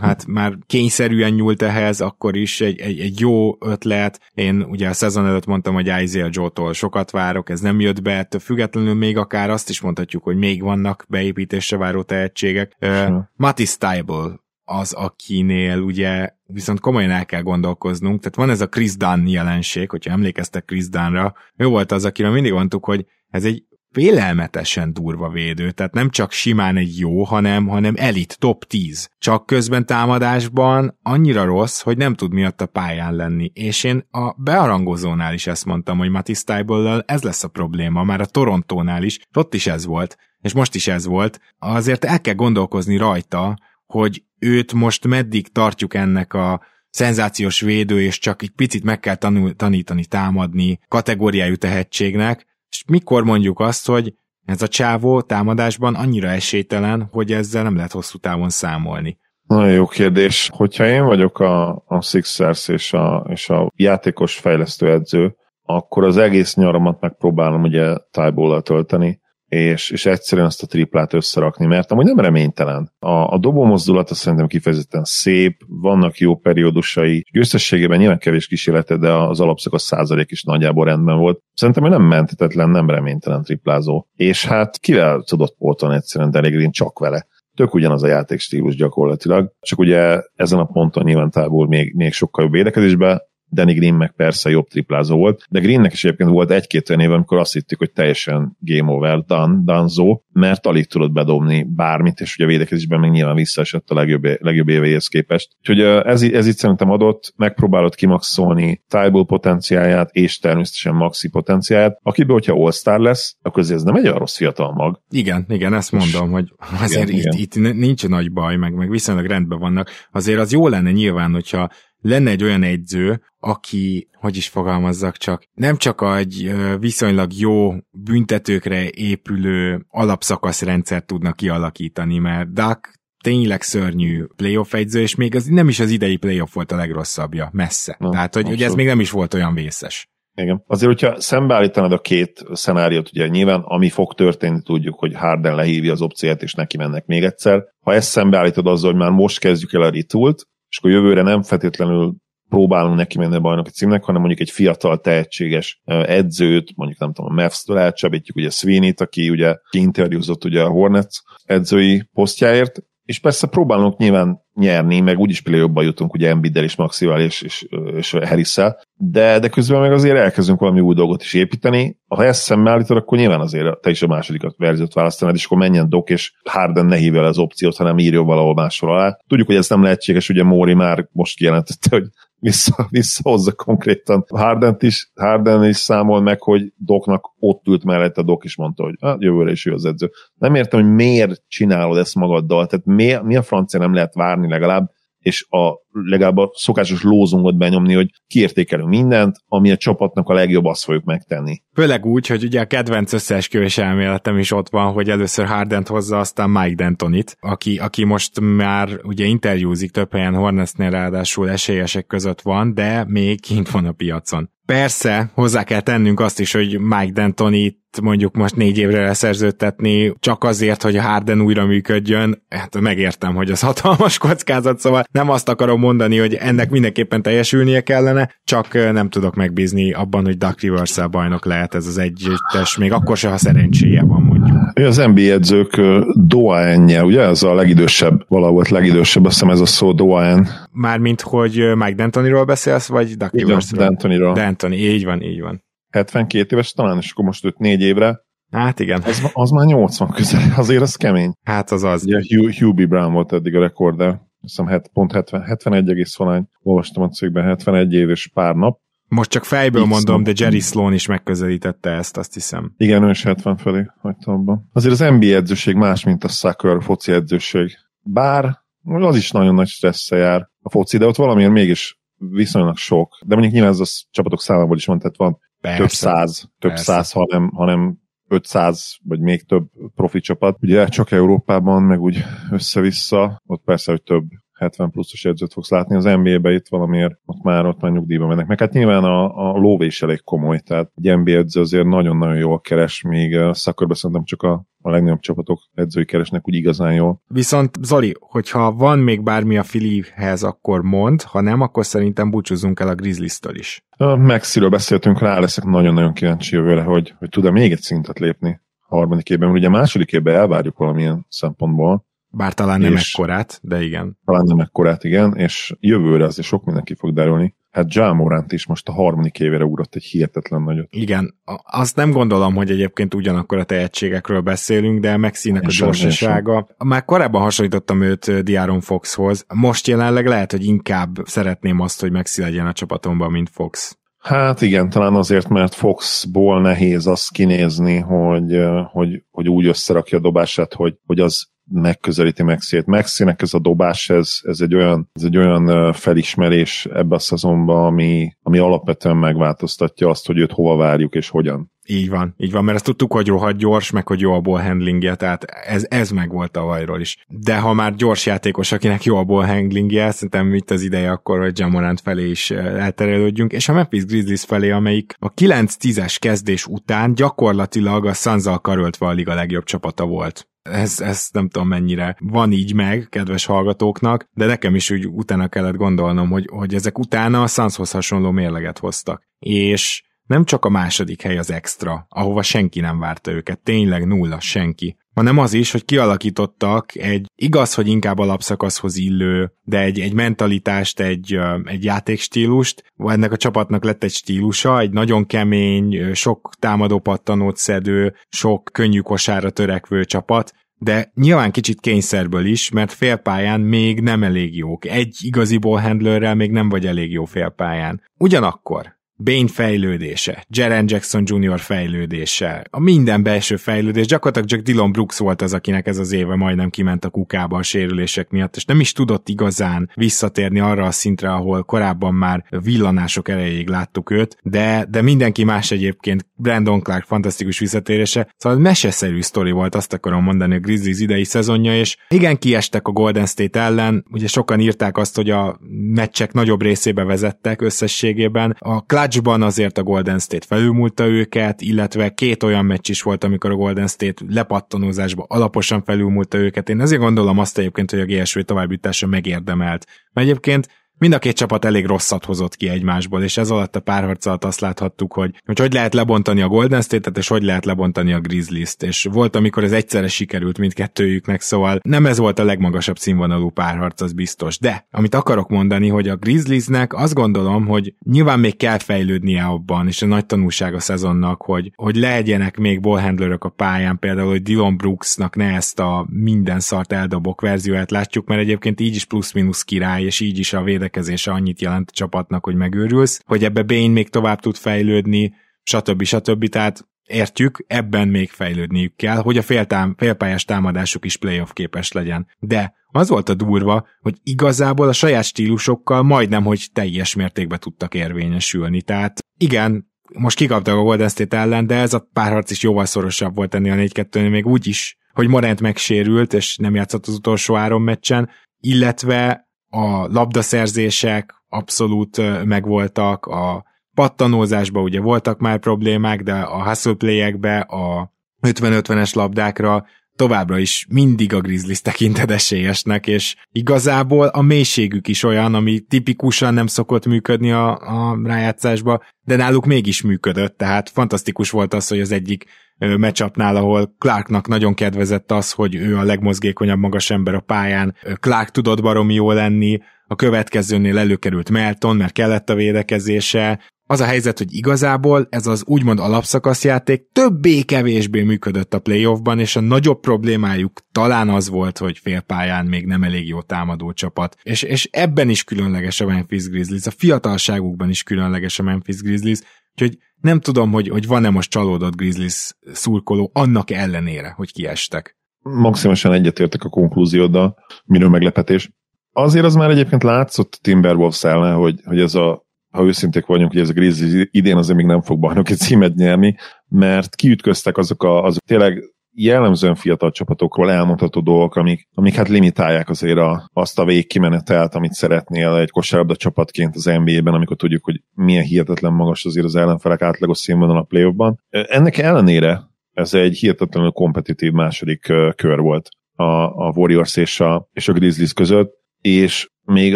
hát már kényszerűen nyúlt ehhez, akkor is egy, egy, egy jó ötlet. Én ugye a szezon előtt mondtam, hogy Isaiah Joe-tól sokat várok, ez nem jött be, ettől függetlenül még akár azt is mondhatjuk, hogy még vannak beépítésre váró tehetségek. Uh, Matty Stiebel az, akinél ugye viszont komolyan el kell gondolkoznunk, tehát van ez a Chris Dunn jelenség, hogyha emlékeztek Chris Dunnra, ő volt az, akiről mindig mondtuk, hogy ez egy félelmetesen durva védő, tehát nem csak simán egy jó, hanem, hanem elit, top 10. Csak közben támadásban annyira rossz, hogy nem tud miatt a pályán lenni. És én a bearangozónál is ezt mondtam, hogy Matisse ez lesz a probléma, már a Torontónál is, ott is ez volt, és most is ez volt. Azért el kell gondolkozni rajta, hogy őt most meddig tartjuk ennek a szenzációs védő, és csak egy picit meg kell tanul, tanítani, támadni kategóriájú tehetségnek, és mikor mondjuk azt, hogy ez a csávó támadásban annyira esélytelen, hogy ezzel nem lehet hosszú távon számolni. Nagyon jó kérdés. Hogyha én vagyok a, a Sixers és a, és a játékos fejlesztő edző, akkor az egész nyaramat megpróbálom ugye tájból tölteni, és, és egyszerűen azt a triplát összerakni, mert amúgy nem reménytelen. A, a dobó mozdulata szerintem kifejezetten szép, vannak jó periódusai, összességében nyilván kevés kísérlete, de az alapszakasz százalék is nagyjából rendben volt. Szerintem ő nem mentetetlen, nem reménytelen triplázó. És hát kivel tudott pótolni egyszerűen Danny csak vele tök ugyanaz a játékstílus gyakorlatilag, csak ugye ezen a ponton nyilván távol még, még sokkal jobb védekezésbe, Danny Green meg persze jobb triplázó volt, de Greennek is egyébként volt egy-két olyan év, amikor azt hittük, hogy teljesen game over, done, danzó, mert alig tudott bedobni bármit, és ugye a védekezésben még nyilván visszaesett a legjobb, legjobb évéhez képest. Úgyhogy ez, ez itt szerintem adott, megpróbálod kimaxolni Tybal potenciáját, és természetesen Maxi potenciáját, akiből, hogyha All-Star lesz, akkor ez nem egy olyan rossz fiatal mag. Igen, igen, ezt mondom, és hogy azért igen, itt, igen. itt nincs nagy baj, meg, meg viszonylag rendben vannak. Azért az jó lenne nyilván, hogyha lenne egy olyan egyző, aki, hogy is fogalmazzak csak, nem csak egy viszonylag jó büntetőkre épülő alapszakaszrendszert tudnak kialakítani, mert Duck tényleg szörnyű playoff egyző, és még az nem is az idei playoff volt a legrosszabbja, messze. Na, Tehát, hogy, hogy ez még nem is volt olyan vészes. Igen. Azért, hogyha szembeállítanod a két szenáriót, ugye nyilván ami fog történni, tudjuk, hogy Harden lehívja az opciót, és neki mennek még egyszer. Ha ezt szembeállítod azzal, hogy már most kezdjük el a retoolt, és akkor jövőre nem feltétlenül próbálunk neki menni a bajnoki címnek, hanem mondjuk egy fiatal, tehetséges edzőt, mondjuk nem tudom, a Mavs-től elcsábítjuk ugye Sweeney-t, aki ugye interjúzott ugye a Hornets edzői posztjáért, és persze próbálunk nyilván nyerni, meg úgyis play jobban jutunk, ugye Embiiddel és Maxival és, és, és harris de, de közben meg azért elkezdünk valami új dolgot is építeni. Ha ezt szemmel állítod, akkor nyilván azért te is a második verziót választanád, és akkor menjen Dok, és Harden ne hívja el az opciót, hanem írjon valahol máshol alá. Tudjuk, hogy ez nem lehetséges, ugye Móri már most kijelentette, hogy vissza, visszahozza konkrétan Hardent is, Harden is számol meg, hogy Doknak ott ült mellette, Dok is mondta, hogy hát jövőre is ő az edző. Nem értem, hogy miért csinálod ezt magaddal, tehát mi, mi a francia nem lehet várni legalább, és a, legalább a szokásos lózungot benyomni, hogy kiértékelünk mindent, ami a csapatnak a legjobb, azt fogjuk megtenni. Főleg úgy, hogy ugye a kedvenc összeesküvés elméletem is ott van, hogy először Hardent hozza, aztán Mike Dentonit, aki, aki most már ugye interjúzik több helyen Hornetsnél ráadásul esélyesek között van, de még kint van a piacon. Persze, hozzá kell tennünk azt is, hogy Mike D'Antoni mondjuk most négy évre leszerződtetni, csak azért, hogy a Harden újra működjön, hát megértem, hogy az hatalmas kockázat, szóval nem azt akarom mondani, hogy ennek mindenképpen teljesülnie kellene, csak nem tudok megbízni abban, hogy Duck rivers bajnok lehet ez az együttes, még akkor se, ha szerencséje van mondjuk. Az NBA edzők Doaenje, ugye ez a legidősebb, valahol legidősebb, azt hiszem ez a szó Doaen. Mármint, hogy Mike D'Antoniról beszélsz, vagy Duck Riversről? D'Antoniról. D'Antoni, így van, így van. 72 éves talán, és akkor most 5 4 évre. Hát igen. Az, az már 80 közel, azért az kemény. Hát az az. Ugye Hugh, B. Brown volt eddig a rekorder. Azt hiszem 7, pont 70, 71 egész valány. Olvastam a cégben 71 év és pár nap. Most csak fejből X mondom, de Jerry Sloan is megközelítette ezt, azt hiszem. Igen, ő is 70 felé hagyta abban. Azért az NBA edzőség más, mint a soccer foci edzőség. Bár az is nagyon nagy stressze jár a foci, de ott valamiért mégis viszonylag sok. De mondjuk nyilván ez a csapatok számából is van, tehát van Persze. több száz, több Persze. száz, hanem, hanem 500 vagy még több profi csapat. Ugye csak Európában, meg úgy össze-vissza, ott persze, hogy több 70 pluszos edzőt fogsz látni, az NBA-be itt valamiért ott már, ott már nyugdíjba mennek. Meg hát nyilván a, a lóvés elég komoly, tehát egy NBA edző azért nagyon-nagyon jól keres, még a szakörbe szerintem csak a, a legnagyobb csapatok edzői keresnek úgy igazán jól. Viszont Zoli, hogyha van még bármi a Filihez, akkor mond, ha nem, akkor szerintem búcsúzunk el a Grizzlies-től is. A Mexiről beszéltünk, rá leszek nagyon-nagyon kíváncsi jövőre, hogy, hogy tud-e még egy szintet lépni a harmadik évben, ugye a második évben elvárjuk valamilyen szempontból, bár talán nem ekkorát, de igen. Talán nem ekkorát, igen, és jövőre azért sok mindenki fog derülni. Hát Jamorant is most a harmadik évére ugrott egy hihetetlen nagyot. Igen, azt nem gondolom, hogy egyébként ugyanakkor a tehetségekről beszélünk, de Mexinek a gyorsasága. Már korábban hasonlítottam őt Diaron Foxhoz, most jelenleg lehet, hogy inkább szeretném azt, hogy Mexi legyen a csapatomban, mint Fox. Hát igen, talán azért, mert Foxból nehéz azt kinézni, hogy, hogy, hogy úgy összerakja a dobását, hogy, hogy az megközelíti Maxi-t. Maxinek ez a dobás, ez, ez, egy olyan, ez egy olyan felismerés ebbe a szezonban, ami, ami alapvetően megváltoztatja azt, hogy őt hova várjuk és hogyan. Így van, így van, mert ezt tudtuk, hogy rohadt gyors, meg hogy jó a ball handlingje, tehát ez, ez meg volt a vajról is. De ha már gyors játékos, akinek jó a ball handlingje, szerintem itt az ideje akkor, hogy Jamorant felé is elterelődjünk, és a Memphis Grizzlies felé, amelyik a 9-10-es kezdés után gyakorlatilag a suns karöltve a liga legjobb csapata volt ez, ez nem tudom mennyire van így meg, kedves hallgatóknak, de nekem is úgy utána kellett gondolnom, hogy, hogy ezek utána a Sunshoz hasonló mérleget hoztak. És nem csak a második hely az extra, ahova senki nem várta őket, tényleg nulla, senki, hanem az is, hogy kialakítottak egy, igaz, hogy inkább alapszakaszhoz illő, de egy, egy mentalitást, egy, egy játékstílust, ennek a csapatnak lett egy stílusa, egy nagyon kemény, sok támadó pattanót szedő, sok könnyű kosára törekvő csapat, de nyilván kicsit kényszerből is, mert félpályán még nem elég jók. Egy igazi handlerrel még nem vagy elég jó félpályán. Ugyanakkor Bane fejlődése, Jaren Jackson Jr. fejlődése, a minden belső fejlődés, gyakorlatilag csak Dylan Brooks volt az, akinek ez az éve majdnem kiment a kukába a sérülések miatt, és nem is tudott igazán visszatérni arra a szintre, ahol korábban már villanások elejéig láttuk őt, de, de mindenki más egyébként, Brandon Clark fantasztikus visszatérése, szóval meseszerű sztori volt, azt akarom mondani a Grizzlies idei szezonja, és igen, kiestek a Golden State ellen, ugye sokan írták azt, hogy a meccsek nagyobb részébe vezettek összességében, a Clutch clutchban azért a Golden State felülmúlta őket, illetve két olyan meccs is volt, amikor a Golden State lepattanózásba alaposan felülmúlta őket. Én ezért gondolom azt egyébként, hogy a GSV továbbjutása megérdemelt. Mert egyébként mind a két csapat elég rosszat hozott ki egymásból, és ez alatt a párharc alatt azt láthattuk, hogy, hogy hogy lehet lebontani a Golden State-et, és hogy lehet lebontani a Grizzlies-t, és volt, amikor ez egyszerre sikerült mindkettőjüknek, szóval nem ez volt a legmagasabb színvonalú párharc, az biztos. De, amit akarok mondani, hogy a Grizzliesnek azt gondolom, hogy nyilván még kell fejlődnie abban, és a nagy tanulság a szezonnak, hogy, hogy legyenek még ballhandlerök a pályán, például, hogy Dylan Brooksnak ne ezt a minden szart eldobok verzióját látjuk, mert egyébként így is plusz-minusz király, és így is a védek védekezése annyit jelent a csapatnak, hogy megőrülsz, hogy ebbe Bane még tovább tud fejlődni, stb. stb. Tehát értjük, ebben még fejlődniük kell, hogy a féltám, félpályás támadásuk is playoff képes legyen. De az volt a durva, hogy igazából a saját stílusokkal majdnem, hogy teljes mértékben tudtak érvényesülni. Tehát igen, most kikaptak a Golden State ellen, de ez a párharc is jóval szorosabb volt ennél a 4-2-nél, még úgy is, hogy Morant megsérült, és nem játszott az utolsó három meccsen, illetve a labdaszerzések abszolút megvoltak, a pattanózásban ugye voltak már problémák, de a hustle play a 50-50-es labdákra továbbra is mindig a Grizzlies tekintett esélyesnek, és igazából a mélységük is olyan, ami tipikusan nem szokott működni a, a rájátszásba, de náluk mégis működött, tehát fantasztikus volt az, hogy az egyik meccsapnál, ahol Clarknak nagyon kedvezett az, hogy ő a legmozgékonyabb magas ember a pályán, Clark tudott baromi jó lenni, a következőnél előkerült Melton, mert kellett a védekezése, az a helyzet, hogy igazából ez az úgymond alapszakaszjáték többé-kevésbé működött a playoffban, és a nagyobb problémájuk talán az volt, hogy félpályán még nem elég jó támadó csapat. És, és ebben is különleges a Memphis Grizzlies, a fiatalságukban is különleges a Memphis Grizzlies, úgyhogy nem tudom, hogy, hogy van-e most csalódott Grizzlies szurkoló annak ellenére, hogy kiestek. Maximálisan egyetértek a konklúzióddal, minő meglepetés. Azért az már egyébként látszott Timberwolves ellen, hogy, hogy ez a ha őszinték vagyunk, hogy ez a Grizzlies idén azért még nem fog bajnoki címet nyerni, mert kiütköztek azok a, azok tényleg jellemzően fiatal csapatokról elmondható dolgok, amik, amik hát limitálják azért a, azt a végkimenetelt, amit szeretnél egy kosárlabda csapatként az NBA-ben, amikor tudjuk, hogy milyen hihetetlen magas azért az ellenfelek átlagos színvonal a play-offban. Ennek ellenére ez egy hihetetlenül kompetitív második kör volt a, a Warriors és a, és a Grizzlies között, és még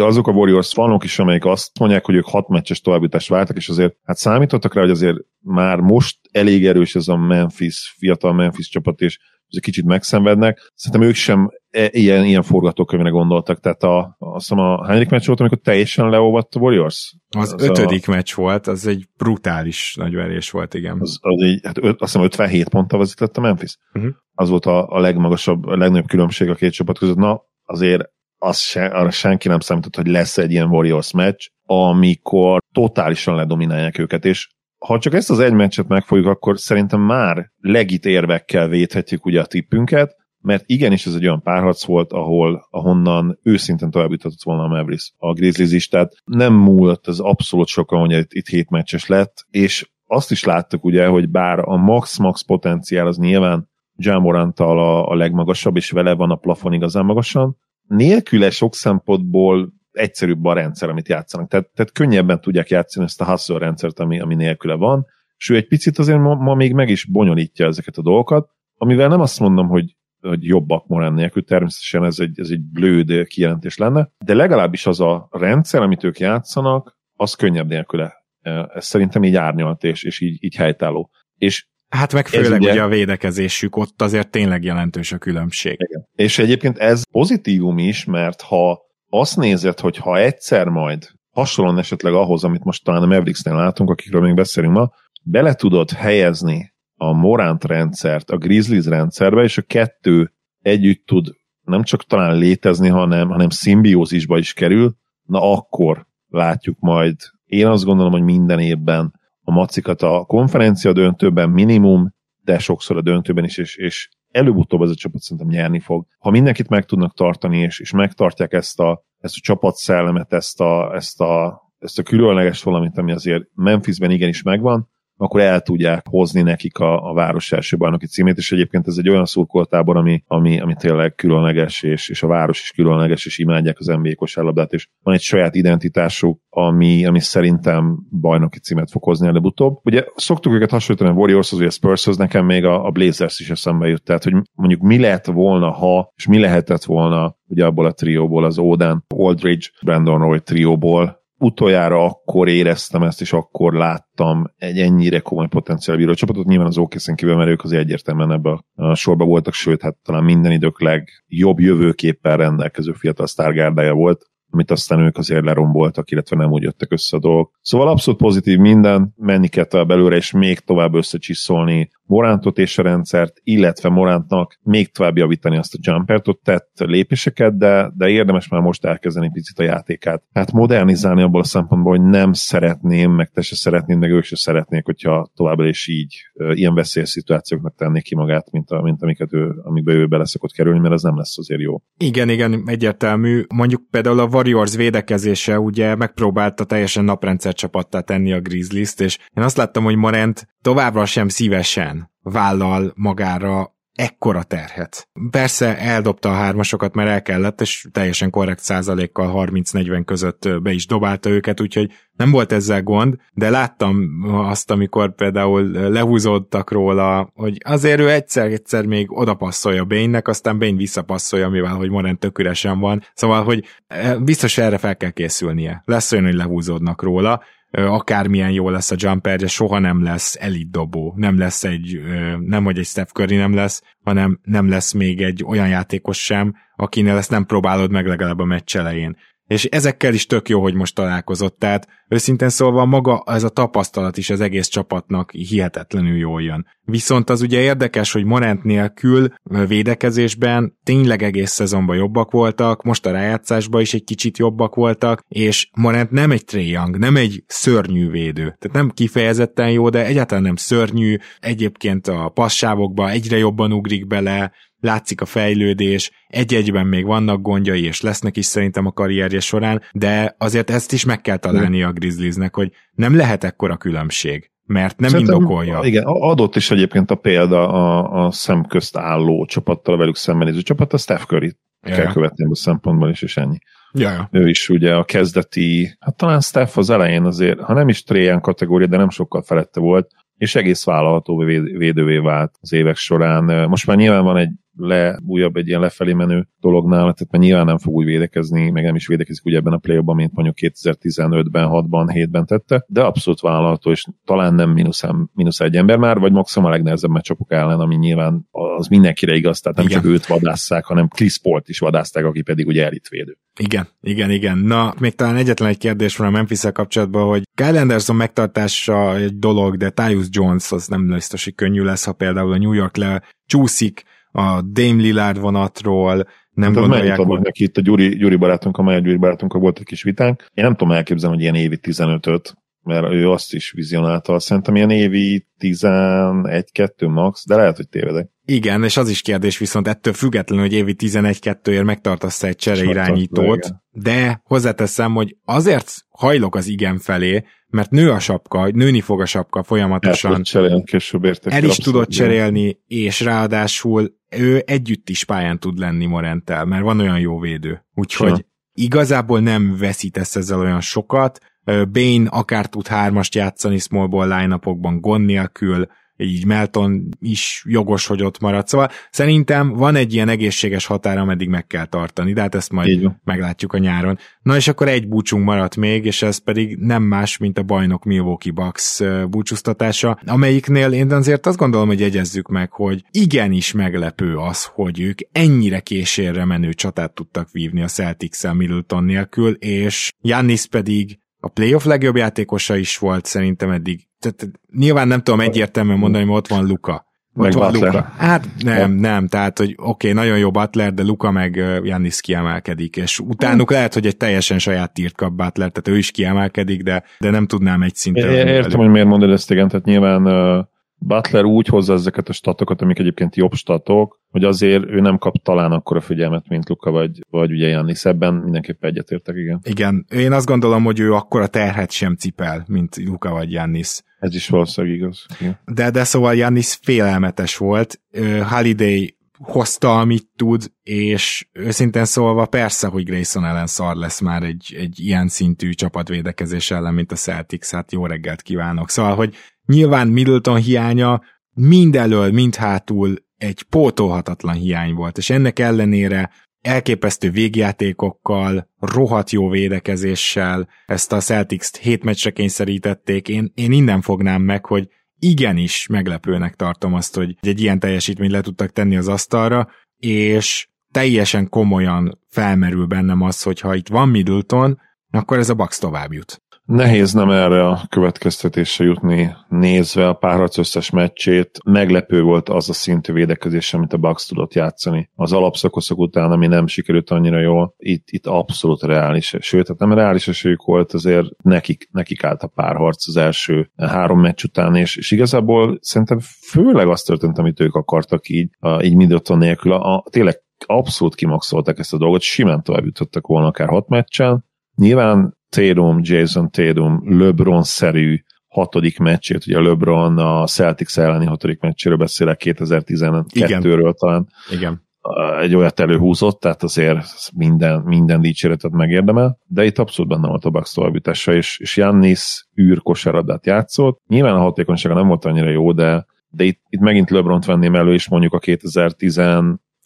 azok a Warriors fanok is, amelyek azt mondják, hogy ők hat meccses továbbítást váltak, és azért hát számítottak rá, hogy azért már most elég erős ez a Memphis, fiatal Memphis csapat, és egy kicsit megszenvednek. Szerintem ők sem e, ilyen, ilyen forgatókönyvre gondoltak. Tehát a, azt hiszem a hányadik meccs volt, amikor teljesen leolvadt a Warriors? Az, az ötödik a... meccs volt, az egy brutális nagy verés volt, igen. Az, az egy, hát azt hiszem 57 ponttal vezetett a Memphis. Uh-huh. Az volt a, a legmagasabb, a legnagyobb különbség a két csapat között. Na, azért az se, arra senki nem számított, hogy lesz egy ilyen Warriors meccs, amikor totálisan ledominálják őket, és ha csak ezt az egy meccset megfogjuk, akkor szerintem már legit érvekkel védhetjük ugye a tippünket, mert igenis ez egy olyan párharc volt, ahol ahonnan őszintén tovább jutott volna a Mavericks, a Grizzlies is, tehát nem múlott ez abszolút sokan, hogy itt, itt hét meccses lett, és azt is láttuk ugye, hogy bár a max-max potenciál az nyilván Jamoranttal a, a legmagasabb, és vele van a plafon igazán magasan, nélküle sok szempontból egyszerűbb a rendszer, amit játszanak. Tehát, tehát könnyebben tudják játszani ezt a hustle rendszert, ami, ami nélküle van, és ő egy picit azért ma, ma még meg is bonyolítja ezeket a dolgokat, amivel nem azt mondom, hogy, hogy jobbak Morán nélkül, természetesen ez egy, ez egy blőd kijelentés lenne, de legalábbis az a rendszer, amit ők játszanak, az könnyebb nélküle. Ez szerintem így árnyalt és, és így, így helytálló. És Hát meg főleg ugye, ugye a védekezésük, ott azért tényleg jelentős a különbség. Igen. És egyébként ez pozitívum is, mert ha azt nézed, hogy ha egyszer majd hasonlóan esetleg ahhoz, amit most talán a Mavericksnél látunk, akikről még beszélünk ma, bele tudod helyezni a Morant rendszert a Grizzlies rendszerbe, és a kettő együtt tud nem csak talán létezni, hanem, hanem szimbiózisba is kerül, na akkor látjuk majd. Én azt gondolom, hogy minden évben a macikat a konferencia döntőben minimum, de sokszor a döntőben is, és, és előbb-utóbb ez a csapat szerintem nyerni fog. Ha mindenkit meg tudnak tartani, és, és megtartják ezt a, ezt a csapatszellemet, ezt a, ezt a, ezt a különleges valamit, ami azért Memphisben igenis megvan, akkor el tudják hozni nekik a, a város első bajnoki címét, és egyébként ez egy olyan szurkoltábor, ami, ami, ami tényleg különleges, és, és a város is különleges, és imádják az NBA kosárlabdát, és van egy saját identitásuk, ami, ami szerintem bajnoki címet fog hozni előbb-utóbb. Ugye szoktuk őket hasonlítani a Warriorshoz, vagy a Spurshoz, nekem még a, a Blazers is eszembe jut, tehát hogy mondjuk mi lett volna, ha, és mi lehetett volna ugye abból a trióból, az Oden, Aldridge, Brandon Roy trióból, utoljára akkor éreztem ezt, és akkor láttam egy ennyire komoly potenciál bíró csapatot. Nyilván az okc kívül, mert ők az egyértelműen ebbe a sorba voltak, sőt, hát talán minden idők legjobb jövőképpen rendelkező fiatal sztárgárdája volt amit aztán ők azért leromboltak, illetve nem úgy jöttek össze a dolgok. Szóval abszolút pozitív minden, menni kell előre, és még tovább összecsiszolni Morántot és a rendszert, illetve Morántnak még tovább javítani azt a jumpert, ott tett lépéseket, de, de érdemes már most elkezdeni picit a játékát. Hát modernizálni abból a szempontból, hogy nem szeretném, meg te se szeretnéd, meg ők se szeretnék, hogyha továbbra is így ilyen veszélyes szituációknak tennék ki magát, mint, a, mint amiket ő, amikbe ő bele szokott kerülni, mert ez nem lesz azért jó. Igen, igen, egyértelmű. Mondjuk például a Warriors védekezése ugye megpróbálta teljesen naprendszer csapattá tenni a Grizzlies-t, és én azt láttam, hogy Morant továbbra sem szívesen vállal magára ekkora terhet. Persze eldobta a hármasokat, mert el kellett, és teljesen korrekt százalékkal 30-40 között be is dobálta őket, úgyhogy nem volt ezzel gond, de láttam azt, amikor például lehúzódtak róla, hogy azért ő egyszer-egyszer még odapasszolja Bane-nek, aztán Bane visszapasszolja, mivel hogy Morant tök üresen van. Szóval, hogy biztos erre fel kell készülnie. Lesz olyan, hogy lehúzódnak róla, akármilyen jó lesz a jumper, de soha nem lesz elit dobó, nem lesz egy, nem hogy egy Steph Curry nem lesz, hanem nem lesz még egy olyan játékos sem, akinél ezt nem próbálod meg legalább a meccs elején és ezekkel is tök jó, hogy most találkozott, tehát őszintén szólva maga ez a tapasztalat is az egész csapatnak hihetetlenül jól jön. Viszont az ugye érdekes, hogy Morant nélkül védekezésben tényleg egész szezonban jobbak voltak, most a rájátszásban is egy kicsit jobbak voltak, és Morant nem egy Trae nem egy szörnyű védő. Tehát nem kifejezetten jó, de egyáltalán nem szörnyű, egyébként a passávokba egyre jobban ugrik bele, látszik a fejlődés, egy-egyben még vannak gondjai, és lesznek is szerintem a karrierje során, de azért ezt is meg kell találni a Grizzliesnek, hogy nem lehet ekkora különbség mert nem Szerintem, indokolja. Igen, adott is egyébként a példa a, a szemközt álló csapattal, a velük szembenéző csapat, a Steph curry ja. kell követni a szempontból is, és ennyi. Ja, ja. Ő is ugye a kezdeti, hát talán Steph az elején azért, ha nem is Tréján kategória, de nem sokkal felette volt, és egész vállalható védővé vált az évek során. Most már nyilván van egy le, újabb egy ilyen lefelé menő dolognál, tehát mert nyilván nem fog úgy védekezni, meg nem is védekezik úgy ebben a play mint mondjuk 2015-ben, 6-ban, 7-ben tette, de abszolút vállalható, és talán nem mínusz, mínusz egy ember már, vagy maximum a legnehezebb meccsapok ellen, ami nyilván az mindenkire igaz, tehát nem igen. csak őt vadásszák, hanem Chris Paul-t is vadázták, aki pedig ugye elitvédő. Igen, igen, igen. Na, még talán egyetlen egy kérdés van a memphis kapcsolatban, hogy Kyle Anderson megtartása egy dolog, de Tyus Jones az nem biztos, hogy könnyű lesz, ha például a New York le csúszik, a Dame Lillard vonatról, nem hát gondolják, hogy... neki itt a Gyuri, Gyuri barátunk, a Maja Gyuri barátunkkal volt egy kis vitánk. Én nem tudom elképzelni, hogy ilyen évi 15-öt, mert ő azt is vizionálta. Szerintem ilyen évi 11-2 max, de lehet, hogy tévedek. Igen, és az is kérdés viszont ettől függetlenül, hogy évi 11-2-ért megtartasz egy csereirányítót, de hozzáteszem, hogy azért hajlok az igen felé, mert nő a sapka, nőni fog a sapka folyamatosan. El, cserélni, később értek el is tudott cserélni, és ráadásul ő együtt is pályán tud lenni Morentel, mert van olyan jó védő. Úgyhogy ja. igazából nem veszítesz ezzel olyan sokat. Bane akár tud hármast játszani small ball line gond nélkül, így Melton is jogos, hogy ott marad. Szóval szerintem van egy ilyen egészséges határ, ameddig meg kell tartani, de hát ezt majd meglátjuk a nyáron. Na és akkor egy búcsunk maradt még, és ez pedig nem más, mint a bajnok Milwaukee Bucks búcsúztatása, amelyiknél én azért azt gondolom, hogy jegyezzük meg, hogy igenis meglepő az, hogy ők ennyire késérre menő csatát tudtak vívni a Celtics-el Middleton nélkül, és Jannis pedig a playoff legjobb játékosa is volt szerintem eddig. Tehát nyilván nem tudom egyértelműen mondani, hogy ott van Luka. Ott meg van Butler. Luka. Hát nem, nem, tehát, hogy oké, okay, nagyon jó Butler, de Luka meg Jannis kiemelkedik, és utánuk lehet, hogy egy teljesen saját tírt kap Butler, tehát ő is kiemelkedik, de, de nem tudnám egy szinten. Én értem, hogy miért mondod ezt, igen, tehát nyilván uh, Butler úgy hozza ezeket a statokat, amik egyébként jobb statok, hogy azért ő nem kap talán akkora figyelmet, mint Luka vagy, vagy ugye Jannis. Ebben mindenképpen egyetértek, igen. Igen, én azt gondolom, hogy ő akkora terhet sem cipel, mint Luka vagy Jannis. Ez is valószínűleg igaz. Igen. De, de szóval Jannis félelmetes volt. Holiday hozta, amit tud, és őszintén szólva persze, hogy Grayson ellen szar lesz már egy, egy ilyen szintű csapatvédekezés ellen, mint a Celtics, hát jó reggelt kívánok. Szóval, hogy nyilván Middleton hiánya mindelől, mind hátul egy pótolhatatlan hiány volt, és ennek ellenére elképesztő végjátékokkal, rohadt jó védekezéssel ezt a Celtics-t hét meccsre kényszerítették. Én, én innen fognám meg, hogy igenis meglepőnek tartom azt, hogy egy ilyen teljesítményt le tudtak tenni az asztalra, és teljesen komolyan felmerül bennem az, hogy ha itt van Middleton, akkor ez a Bucks tovább jut. Nehéz nem erre a következtetésre jutni, nézve a párharc összes meccsét. Meglepő volt az a szintű védekezés, amit a Bucks tudott játszani. Az alapszakoszok után, ami nem sikerült annyira jól, itt, itt abszolút reális. Sőt, hát nem reális esélyük volt, azért nekik, nekik állt a párharc az első három meccs után, és, és igazából szerintem főleg azt történt, amit ők akartak így, a, így Middleton nélkül. A, a, tényleg abszolút kimaxolták ezt a dolgot, simán tovább jutottak volna akár hat meccsen. Nyilván Tatum, Jason Tatum, LeBron-szerű hatodik meccsét, ugye LeBron a Celtics elleni hatodik meccséről beszélek 2012-ről talán. Igen egy olyat előhúzott, tehát azért minden, minden dicséretet megérdemel, de itt abszolút benne volt a Bucks továbbítása, és, és Jannis űr kosaradát játszott. Nyilván a hatékonysága nem volt annyira jó, de, de itt, itt megint LeBron-t venném elő, és mondjuk a 2010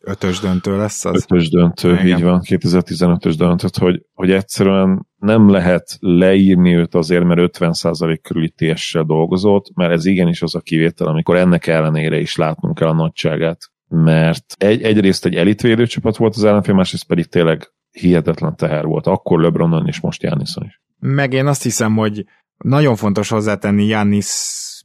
Ötös döntő lesz az? Ötös döntő, Igen. így van, 2015-ös döntött, hogy, hogy egyszerűen nem lehet leírni őt azért, mert 50% körüli TS-sel dolgozott, mert ez igenis az a kivétel, amikor ennek ellenére is látnunk kell a nagyságát mert egy, egyrészt egy elitvédő csapat volt az ellenfél, másrészt pedig tényleg hihetetlen teher volt. Akkor LeBronon és most Jannison is. Meg én azt hiszem, hogy nagyon fontos hozzátenni Jannis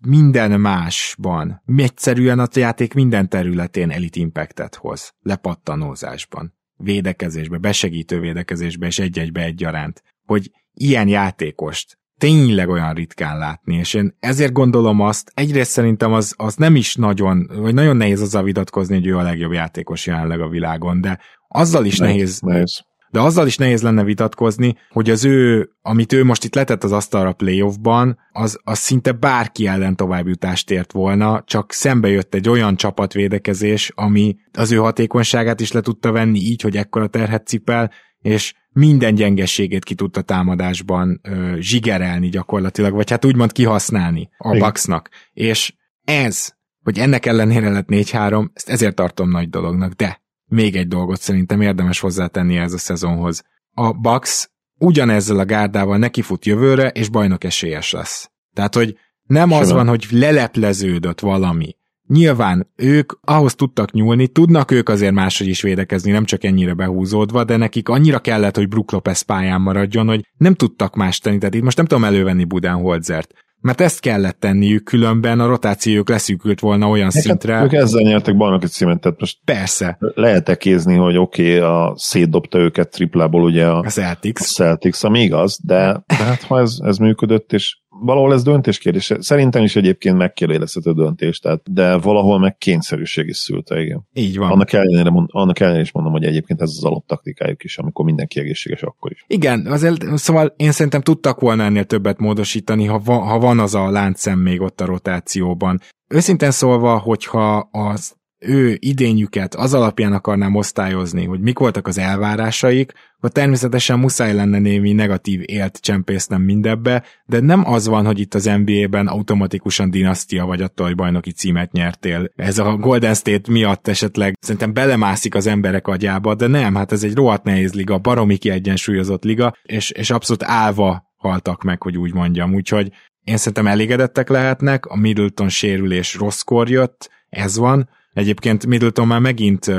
minden másban, egyszerűen a játék minden területén elit impactet hoz, lepattanózásban, védekezésbe, besegítő védekezésbe és egy-egybe egyaránt, hogy ilyen játékost tényleg olyan ritkán látni, és én ezért gondolom azt, egyrészt szerintem az, az nem is nagyon, vagy nagyon nehéz azzal vitatkozni, hogy ő a legjobb játékos jelenleg a világon, de azzal is nehéz, nehéz, de azzal is nehéz lenne vitatkozni, hogy az ő, amit ő most itt letett az asztalra playoffban, az, az szinte bárki ellen továbbjutást ért volna, csak szembe jött egy olyan csapatvédekezés, ami az ő hatékonyságát is le tudta venni így, hogy ekkora terhet cipel, és minden gyengességét ki tudta támadásban ö, zsigerelni gyakorlatilag, vagy hát úgymond kihasználni a Bucksnak. És ez, hogy ennek ellenére lett 4-3, ezt ezért tartom nagy dolognak, de még egy dolgot szerintem érdemes hozzátenni ez a szezonhoz. A Bucks ugyanezzel a gárdával nekifut jövőre, és bajnok esélyes lesz. Tehát, hogy nem az van, hogy lelepleződött valami, Nyilván ők ahhoz tudtak nyúlni, tudnak ők azért máshogy is védekezni, nem csak ennyire behúzódva, de nekik annyira kellett, hogy Brook Lopez pályán maradjon, hogy nem tudtak más tenni. Tehát itt most nem tudom elővenni Budenholzert. Mert ezt kellett tenniük, különben a rotációjuk leszűkült volna olyan Neked, szintre. Ők ezzel nyertek bajnoki címet, tehát most Persze. lehet ekézni, hogy oké, okay, a szétdobta őket triplából ugye a, a Celtics, a Celtics ami igaz, de, de hát ha ez, ez működött, és valahol ez döntés kérdése. Szerintem is egyébként megkérdezhető döntés, tehát, de valahol meg kényszerűség is szülte, igen. Így van. Annak ellenére, annak ellenére is mondom, hogy egyébként ez az alaptaktikájuk is, amikor mindenki egészséges, akkor is. Igen, azért, szóval én szerintem tudtak volna ennél többet módosítani, ha van, ha van az a láncszem még ott a rotációban. Őszintén szólva, hogyha az ő idényüket az alapján akarnám osztályozni, hogy mik voltak az elvárásaik, akkor természetesen muszáj lenne némi negatív élt csempésznem mindebbe, de nem az van, hogy itt az NBA-ben automatikusan dinasztia vagy attól, hogy bajnoki címet nyertél. Ez a Golden State miatt esetleg szerintem belemászik az emberek agyába, de nem, hát ez egy rohadt nehéz liga, baromi kiegyensúlyozott liga, és, és abszolút állva haltak meg, hogy úgy mondjam, úgyhogy én szerintem elégedettek lehetnek, a Middleton sérülés rosszkor jött, ez van, Egyébként Middleton már megint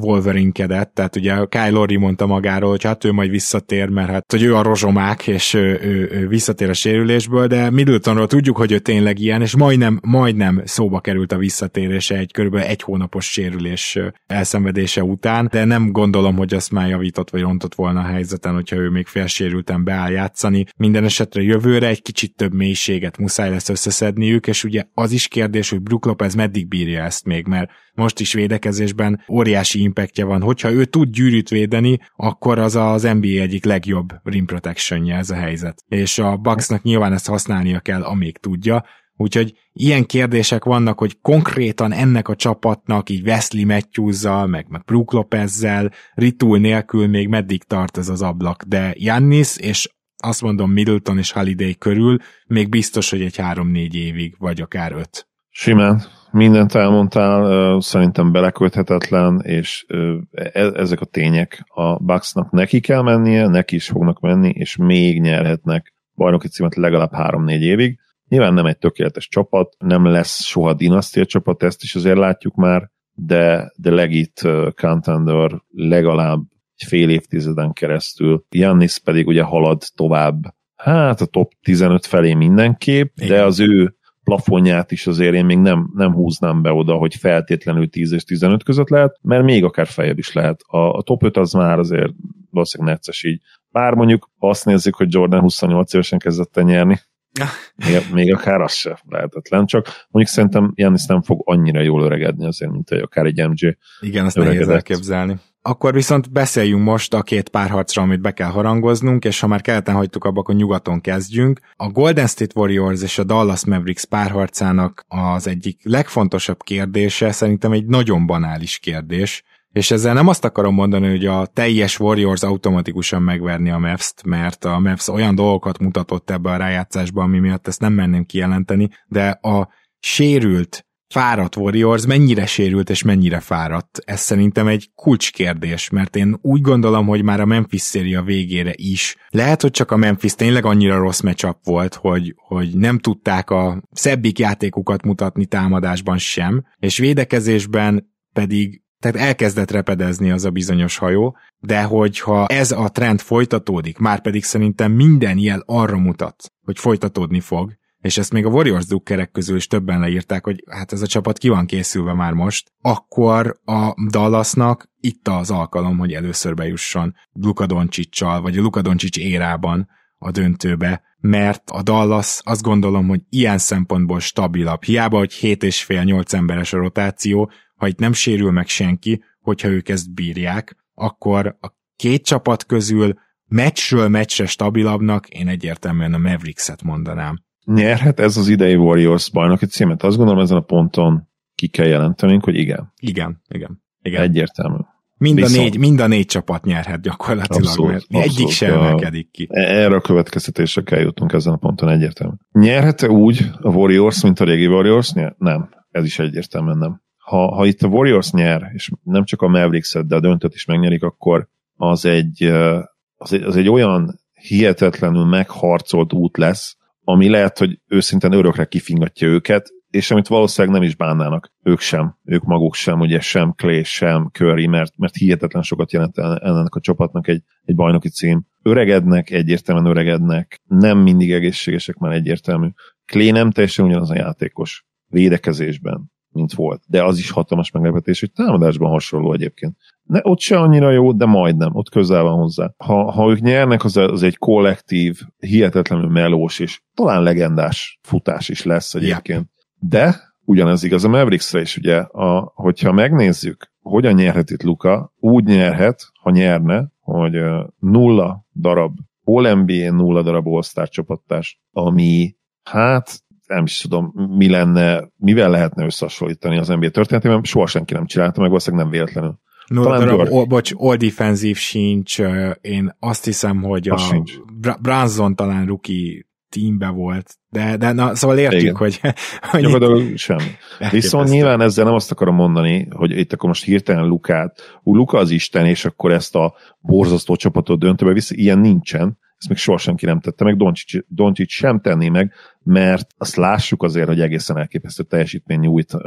Wolverine-kedett, tehát ugye Kyle Lowry mondta magáról, hogy hát ő majd visszatér, mert hát hogy ő a rozsomák, és ő, ő, ő visszatér a sérülésből, de Middletonról tudjuk, hogy ő tényleg ilyen, és majdnem, majdnem szóba került a visszatérése egy körülbelül egy hónapos sérülés elszenvedése után, de nem gondolom, hogy azt már javított vagy rontott volna a helyzeten, hogyha ő még félsérülten beáll játszani. Minden esetre jövőre egy kicsit több mélységet muszáj lesz összeszedniük, és ugye az is kérdés, hogy Brook Lopez meddig bírja ezt még, mert most is védekezésben óriási impactja van. Hogyha ő tud gyűrűt védeni, akkor az az NBA egyik legjobb rim protection ez a helyzet. És a Bucksnak nyilván ezt használnia kell, amíg tudja, Úgyhogy ilyen kérdések vannak, hogy konkrétan ennek a csapatnak, így Wesley matthews meg, meg Brook Lopezzel, Ritul nélkül még meddig tart ez az ablak, de Jannis és azt mondom Middleton és Holiday körül még biztos, hogy egy 3-4 évig, vagy akár 5. Simán mindent elmondtál, szerintem beleköthetetlen, és e-, ezek a tények a Bucksnak neki kell mennie, neki is fognak menni, és még nyerhetnek bajnoki címet legalább 3-4 évig. Nyilván nem egy tökéletes csapat, nem lesz soha dinasztia csapat, ezt is azért látjuk már, de, de legit contender legalább egy fél évtizeden keresztül. Jannis pedig ugye halad tovább, hát a top 15 felé mindenképp, Igen. de az ő plafonját is azért én még nem, nem húznám be oda, hogy feltétlenül 10 és 15 között lehet, mert még akár feljebb is lehet. A, a top 5 az már azért valószínűleg necces így. Bár mondjuk azt nézzük, hogy Jordan 28 évesen kezdett el nyerni, még, még akár az se lehetetlen, csak mondjuk szerintem Janis nem fog annyira jól öregedni azért, mint hogy akár egy MJ Igen, azt nehéz elképzelni. Akkor viszont beszéljünk most a két párharcra, amit be kell harangoznunk, és ha már keleten hagytuk abba, akkor nyugaton kezdjünk. A Golden State Warriors és a Dallas Mavericks párharcának az egyik legfontosabb kérdése szerintem egy nagyon banális kérdés, és ezzel nem azt akarom mondani, hogy a teljes Warriors automatikusan megverni a Mavs-t, mert a Mavs olyan dolgokat mutatott ebbe a rájátszásba, ami miatt ezt nem menném kijelenteni, de a sérült fáradt Warriors mennyire sérült és mennyire fáradt. Ez szerintem egy kulcskérdés, mert én úgy gondolom, hogy már a Memphis széria végére is. Lehet, hogy csak a Memphis tényleg annyira rossz matchup volt, hogy, hogy nem tudták a szebbik játékukat mutatni támadásban sem, és védekezésben pedig tehát elkezdett repedezni az a bizonyos hajó, de hogyha ez a trend folytatódik, már pedig szerintem minden jel arra mutat, hogy folytatódni fog, és ezt még a Warriors drukkerek közül is többen leírták, hogy hát ez a csapat ki van készülve már most, akkor a Dallasnak itt az alkalom, hogy először bejusson Luka Doncsicsal, vagy a Luka Doncsics érában a döntőbe, mert a Dallas azt gondolom, hogy ilyen szempontból stabilabb. Hiába, hogy 7,5-8 emberes a rotáció, ha itt nem sérül meg senki, hogyha ők ezt bírják, akkor a két csapat közül meccsről meccsre stabilabbnak én egyértelműen a Mavericks-et mondanám nyerhet ez az idei Warriors bajnoki címet? Azt gondolom ezen a ponton ki kell jelentenünk, hogy igen. Igen, igen. igen. Egyértelmű. Mind a, négy, mind a négy csapat nyerhet gyakorlatilag, abszolút, mert abszolút, egyik sem emelkedik ki. E- erre a következtetésre kell jutnunk ezen a ponton egyértelmű. Nyerhet-e úgy a Warriors, mint a régi Warriors? Nem, ez is egyértelműen nem. Ha, ha itt a Warriors nyer, és nem csak a Mavericks-et, de a döntőt is megnyerik, akkor az egy, az egy, az egy olyan hihetetlenül megharcolt út lesz, ami lehet, hogy őszintén örökre kifingatja őket, és amit valószínűleg nem is bánnának ők sem, ők maguk sem, ugye sem Clay, sem Curry, mert, mert hihetetlen sokat jelent ennek a csapatnak egy, egy bajnoki cím. Öregednek, egyértelműen öregednek, nem mindig egészségesek már egyértelmű. Clay nem teljesen ugyanaz a játékos védekezésben, mint volt. De az is hatalmas meglepetés, hogy támadásban hasonló egyébként. Ne, ott se annyira jó, de majdnem, ott közel van hozzá. Ha, ha ők nyernek, az, az egy kollektív, hihetetlenül melós és talán legendás futás is lesz egyébként. Yep. De ugyanez igaz a Mavericksre is, ugye, a, hogyha megnézzük, hogyan nyerhet itt Luka, úgy nyerhet, ha nyerne, hogy nulla darab All-NBA, nulla darab All-Star csapattás, ami hát nem is tudom, mi lenne, mivel lehetne összehasonlítani az NBA történetében, soha senki nem csinálta, meg valószínűleg nem véletlenül. No, darab, o, bocs, all defensív sincs, én azt hiszem, hogy a sincs. Branson talán rookie teambe volt, de, de na, szóval értjük, Igen. hogy... hogy Gyakorlatilag sem. Viszont nyilván ezzel nem azt akarom mondani, hogy itt akkor most hirtelen Lukát, ú, Luka az Isten, és akkor ezt a borzasztó csapatot döntőbe vissza, ilyen nincsen, ezt még soha senki nem tette meg, Doncsics, Doncsics sem tenni meg, mert azt lássuk azért, hogy egészen elképesztő teljesítmény nyújt uh,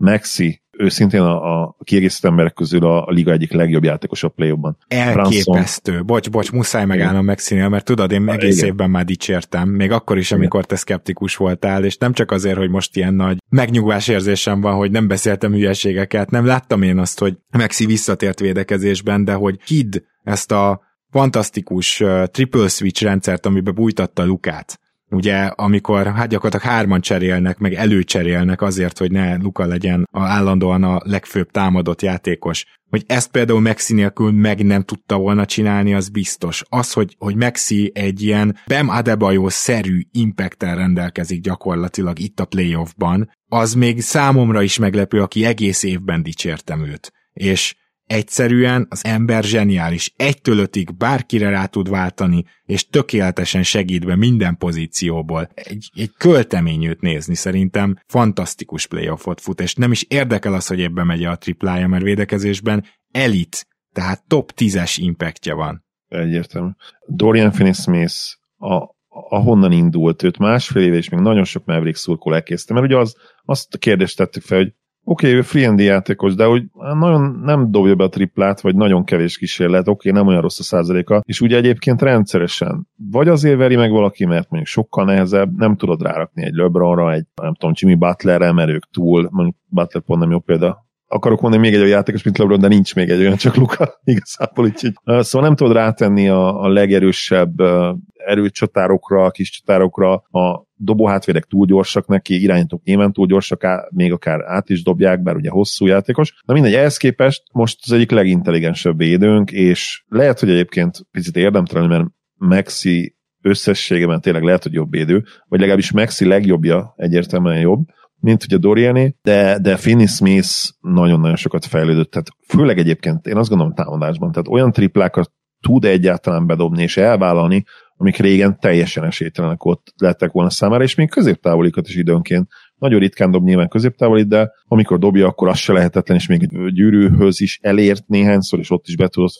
Maxi, őszintén a, a kiegészítő emberek közül a, a liga egyik legjobb játékos a play Elképesztő. Branson. Bocs, bocs, muszáj megállnom Maxinél, mert tudod, én egész Igen. évben már dicsértem, még akkor is, amikor te szkeptikus voltál, és nem csak azért, hogy most ilyen nagy megnyugvás érzésem van, hogy nem beszéltem hülyeségeket, nem láttam én azt, hogy Maxi visszatért védekezésben, de hogy hidd ezt a fantasztikus uh, triple switch rendszert, amiben bújtatta Lukát ugye amikor hát gyakorlatilag hárman cserélnek, meg előcserélnek azért, hogy ne Luka legyen a állandóan a legfőbb támadott játékos. Hogy ezt például Maxi nélkül meg nem tudta volna csinálni, az biztos. Az, hogy, hogy Maxi egy ilyen Bem Adebayo-szerű impacten rendelkezik gyakorlatilag itt a playoffban, az még számomra is meglepő, aki egész évben dicsértem őt. És Egyszerűen az ember zseniális, egytől ötig bárkire rá tud váltani, és tökéletesen segítve minden pozícióból. Egy, egy költeményűt nézni szerintem fantasztikus playoffot fut, és nem is érdekel az, hogy ebbe megy a triplája, mert védekezésben elit, tehát top 10-es impactja van. Egyértelmű. Dorian Finney-Smith a, ahonnan indult őt másfél éve, és még nagyon sok Maverick szurkol elkészte, mert ugye az, azt a kérdést tettük fel, hogy Oké, okay, free játékos, de hogy nagyon nem dobja be a triplát, vagy nagyon kevés kísérlet, oké, okay, nem olyan rossz a százaléka, és ugye egyébként rendszeresen, vagy azért veri meg valaki, mert mondjuk sokkal nehezebb, nem tudod rárakni egy LeBronra, egy nem tudom, Jimmy Butlerre, mert ők túl, mondjuk Butler pont nem jó példa, akarok mondani még egy olyan játékos, mint LeBron, de nincs még egy olyan, csak Luka igazából. Úgyhogy, szóval nem tudod rátenni a, a legerősebb erőcsatárokra, kis csatárokra, a dobóhátvédek túl gyorsak neki, irányítók nyilván túl gyorsak, még akár át is dobják, bár ugye hosszú játékos. Na mindegy, ehhez képest most az egyik legintelligensebb védőnk, és lehet, hogy egyébként picit érdemtelen, mert Maxi összességében tényleg lehet, hogy jobb védő, vagy legalábbis Maxi legjobbja egyértelműen jobb, mint ugye Doriani, de, de Finney Smith nagyon-nagyon sokat fejlődött, tehát főleg egyébként én azt gondolom támadásban, tehát olyan triplákat tud egyáltalán bedobni és elvállalni, amik régen teljesen esélytelenek ott lettek volna számára, és még középtávolikat is időnként. Nagyon ritkán dob nyilván középtávolit, de amikor dobja, akkor az se lehetetlen, és még egy gyűrűhöz is elért néhányszor, és ott is be tudott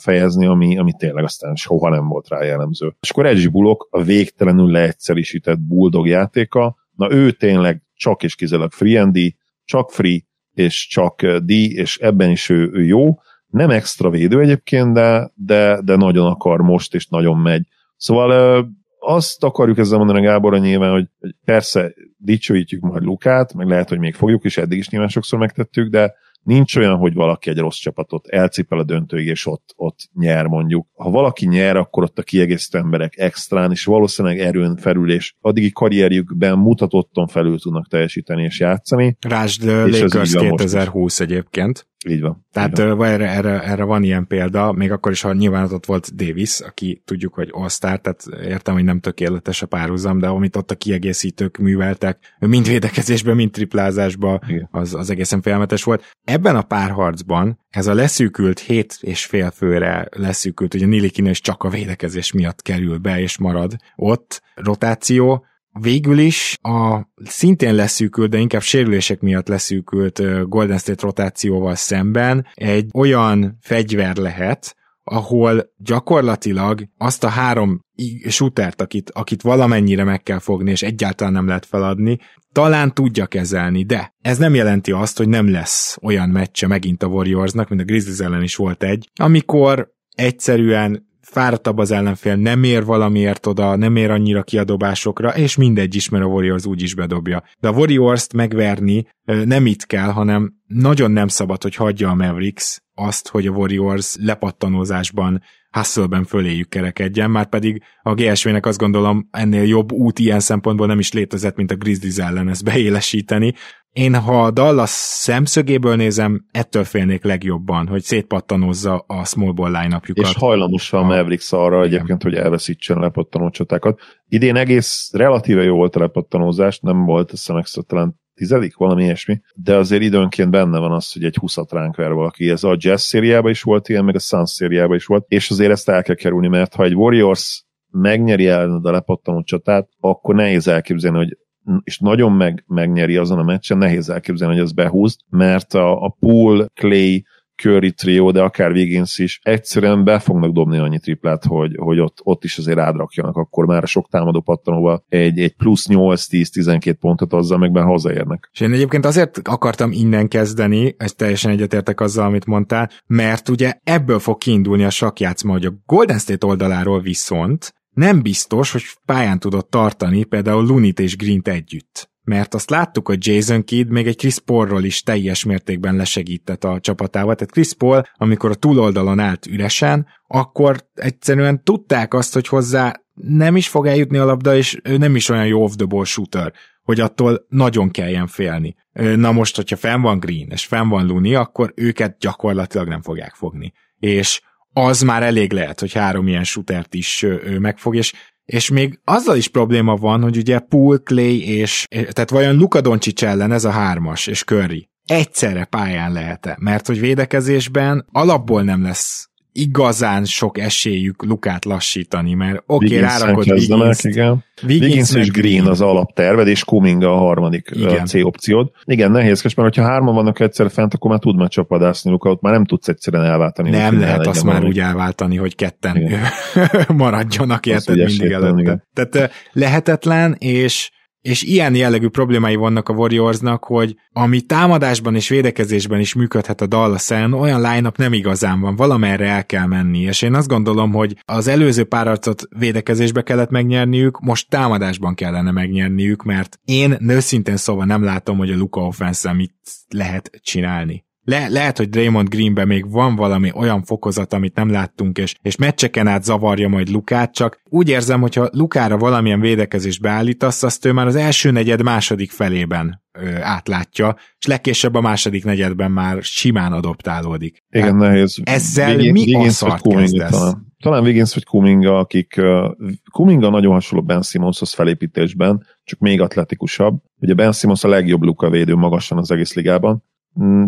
fejezni, ami, ami tényleg aztán soha nem volt rá jellemző. És akkor Edgy Bullock a végtelenül leegyszerűsített bulldog játéka, na ő tényleg csak és kizárólag free and D, csak free, és csak D, és ebben is ő, ő jó. Nem extra védő egyébként, de, de, de nagyon akar most, és nagyon megy. Szóval azt akarjuk ezzel mondani Gáborra nyilván, hogy, persze dicsőítjük majd Lukát, meg lehet, hogy még fogjuk, és eddig is nyilván sokszor megtettük, de nincs olyan, hogy valaki egy rossz csapatot elcipel a döntőig, és ott, ott nyer mondjuk. Ha valaki nyer, akkor ott a kiegészítő emberek extrán, és valószínűleg erőn felül, és addigi karrierjükben mutatottan felül tudnak teljesíteni és játszani. Rásd Lakers 2020 egyébként. Így van. Tehát így van. Erre, erre, erre van ilyen példa, még akkor is, ha nyilván ott volt Davis, aki tudjuk, hogy all tehát értem, hogy nem tökéletes a párhuzam, de amit ott a kiegészítők műveltek, mind védekezésben, mind triplázásban, az, az egészen félmetes volt. Ebben a párharcban ez a leszűkült hét és fél főre leszűkült, ugye Nilikin is csak a védekezés miatt kerül be és marad ott, rotáció, végül is a szintén leszűkült, de inkább sérülések miatt leszűkült Golden State rotációval szemben egy olyan fegyver lehet, ahol gyakorlatilag azt a három shootert, akit, akit valamennyire meg kell fogni, és egyáltalán nem lehet feladni, talán tudja kezelni, de ez nem jelenti azt, hogy nem lesz olyan meccse megint a Warriorsnak, mint a Grizzlies ellen is volt egy, amikor egyszerűen fáradtabb az ellenfél, nem ér valamiért oda, nem ér annyira kiadobásokra, és mindegy is, mert a Warriors úgy is bedobja. De a Warriors-t megverni nem itt kell, hanem nagyon nem szabad, hogy hagyja a Mavericks azt, hogy a Warriors lepattanózásban hustle föléjük kerekedjen, már pedig a GSV-nek azt gondolom ennél jobb út ilyen szempontból nem is létezett, mint a Grizzlies ellen ezt beélesíteni. Én, ha a Dallas szemszögéből nézem, ettől félnék legjobban, hogy szétpattanozza a small ball line És hajlamos a Mavericks arra igen. egyébként, hogy elveszítsen lepattanó csatákat. Idén egész relatíve jó volt a lepattanózás, nem volt, azt hiszem talán tizedik, valami ilyesmi, de azért időnként benne van az, hogy egy 20 ránk ver valaki. Ez a Jazz szériában is volt ilyen, meg a Suns szériában is volt, és azért ezt el kell kerülni, mert ha egy Warriors megnyeri el a lepattanó csatát, akkor nehéz elképzelni, hogy és nagyon meg, megnyeri azon a meccsen, nehéz elképzelni, hogy az behúz, mert a, a Pool, Clay, Curry trio, de akár Wiggins is egyszerűen be fognak dobni annyi triplát, hogy, hogy ott, ott is azért ádrakjanak, akkor már sok támadó pattanóval egy, egy plusz 8-10-12 pontot azzal meg be hazaérnek. És én egyébként azért akartam innen kezdeni, ezt teljesen egyetértek azzal, amit mondtál, mert ugye ebből fog kiindulni a sakjátszma, hogy a Golden State oldaláról viszont nem biztos, hogy pályán tudott tartani például Lunit és Green-t együtt. Mert azt láttuk, hogy Jason Kidd még egy Chris Paulról is teljes mértékben lesegített a csapatával. Tehát Chris Paul, amikor a túloldalon állt üresen, akkor egyszerűen tudták azt, hogy hozzá nem is fog eljutni a labda, és ő nem is olyan jó off-the-ball shooter, hogy attól nagyon kelljen félni. Na most, hogyha fenn van Green, és fenn van Luni, akkor őket gyakorlatilag nem fogják fogni. És az már elég lehet, hogy három ilyen shootert is megfog, és és még azzal is probléma van, hogy ugye Pool, Clay és, tehát vajon Luka Doncic ellen ez a hármas és Curry egyszerre pályán lehet-e? Mert hogy védekezésben alapból nem lesz igazán sok esélyük Lukát lassítani, mert oké, okay, rárakod Wiggins, igen. Wiggins, Wiggins és Green az alapterved, és Kuminga a harmadik igen. C opciód. Igen, nehézkes, mert hogyha hárman vannak egyszer fent, akkor már tud már csapadászni Luka, ott már nem tudsz egyszerűen elváltani. Nem lehet azt már úgy elváltani, hogy ketten maradjanak, érted mindig előtte. Tehát lehetetlen, és és ilyen jellegű problémái vannak a Warriorsnak, hogy ami támadásban és védekezésben is működhet a Dallas olyan line nem igazán van, valamerre el kell menni, és én azt gondolom, hogy az előző pár arcot védekezésbe kellett megnyerniük, most támadásban kellene megnyerniük, mert én őszintén szóval nem látom, hogy a Luka offense mit lehet csinálni le, lehet, hogy Draymond Greenben még van valami olyan fokozat, amit nem láttunk, és, és meccseken át zavarja majd Lukát, csak úgy érzem, hogyha Lukára valamilyen védekezés beállítasz, azt ő már az első negyed második felében ö, átlátja, és legkésőbb a második negyedben már simán adoptálódik. Igen, hát nehéz. Ezzel Vigin, mi Vigins a szart kezdesz? Talán. talán Wiggins vagy Kuminga, akik uh, Kuminga nagyon hasonló Ben Simmonshoz felépítésben, csak még atletikusabb. Ugye Ben Simmons a legjobb Luka védő magasan az egész ligában,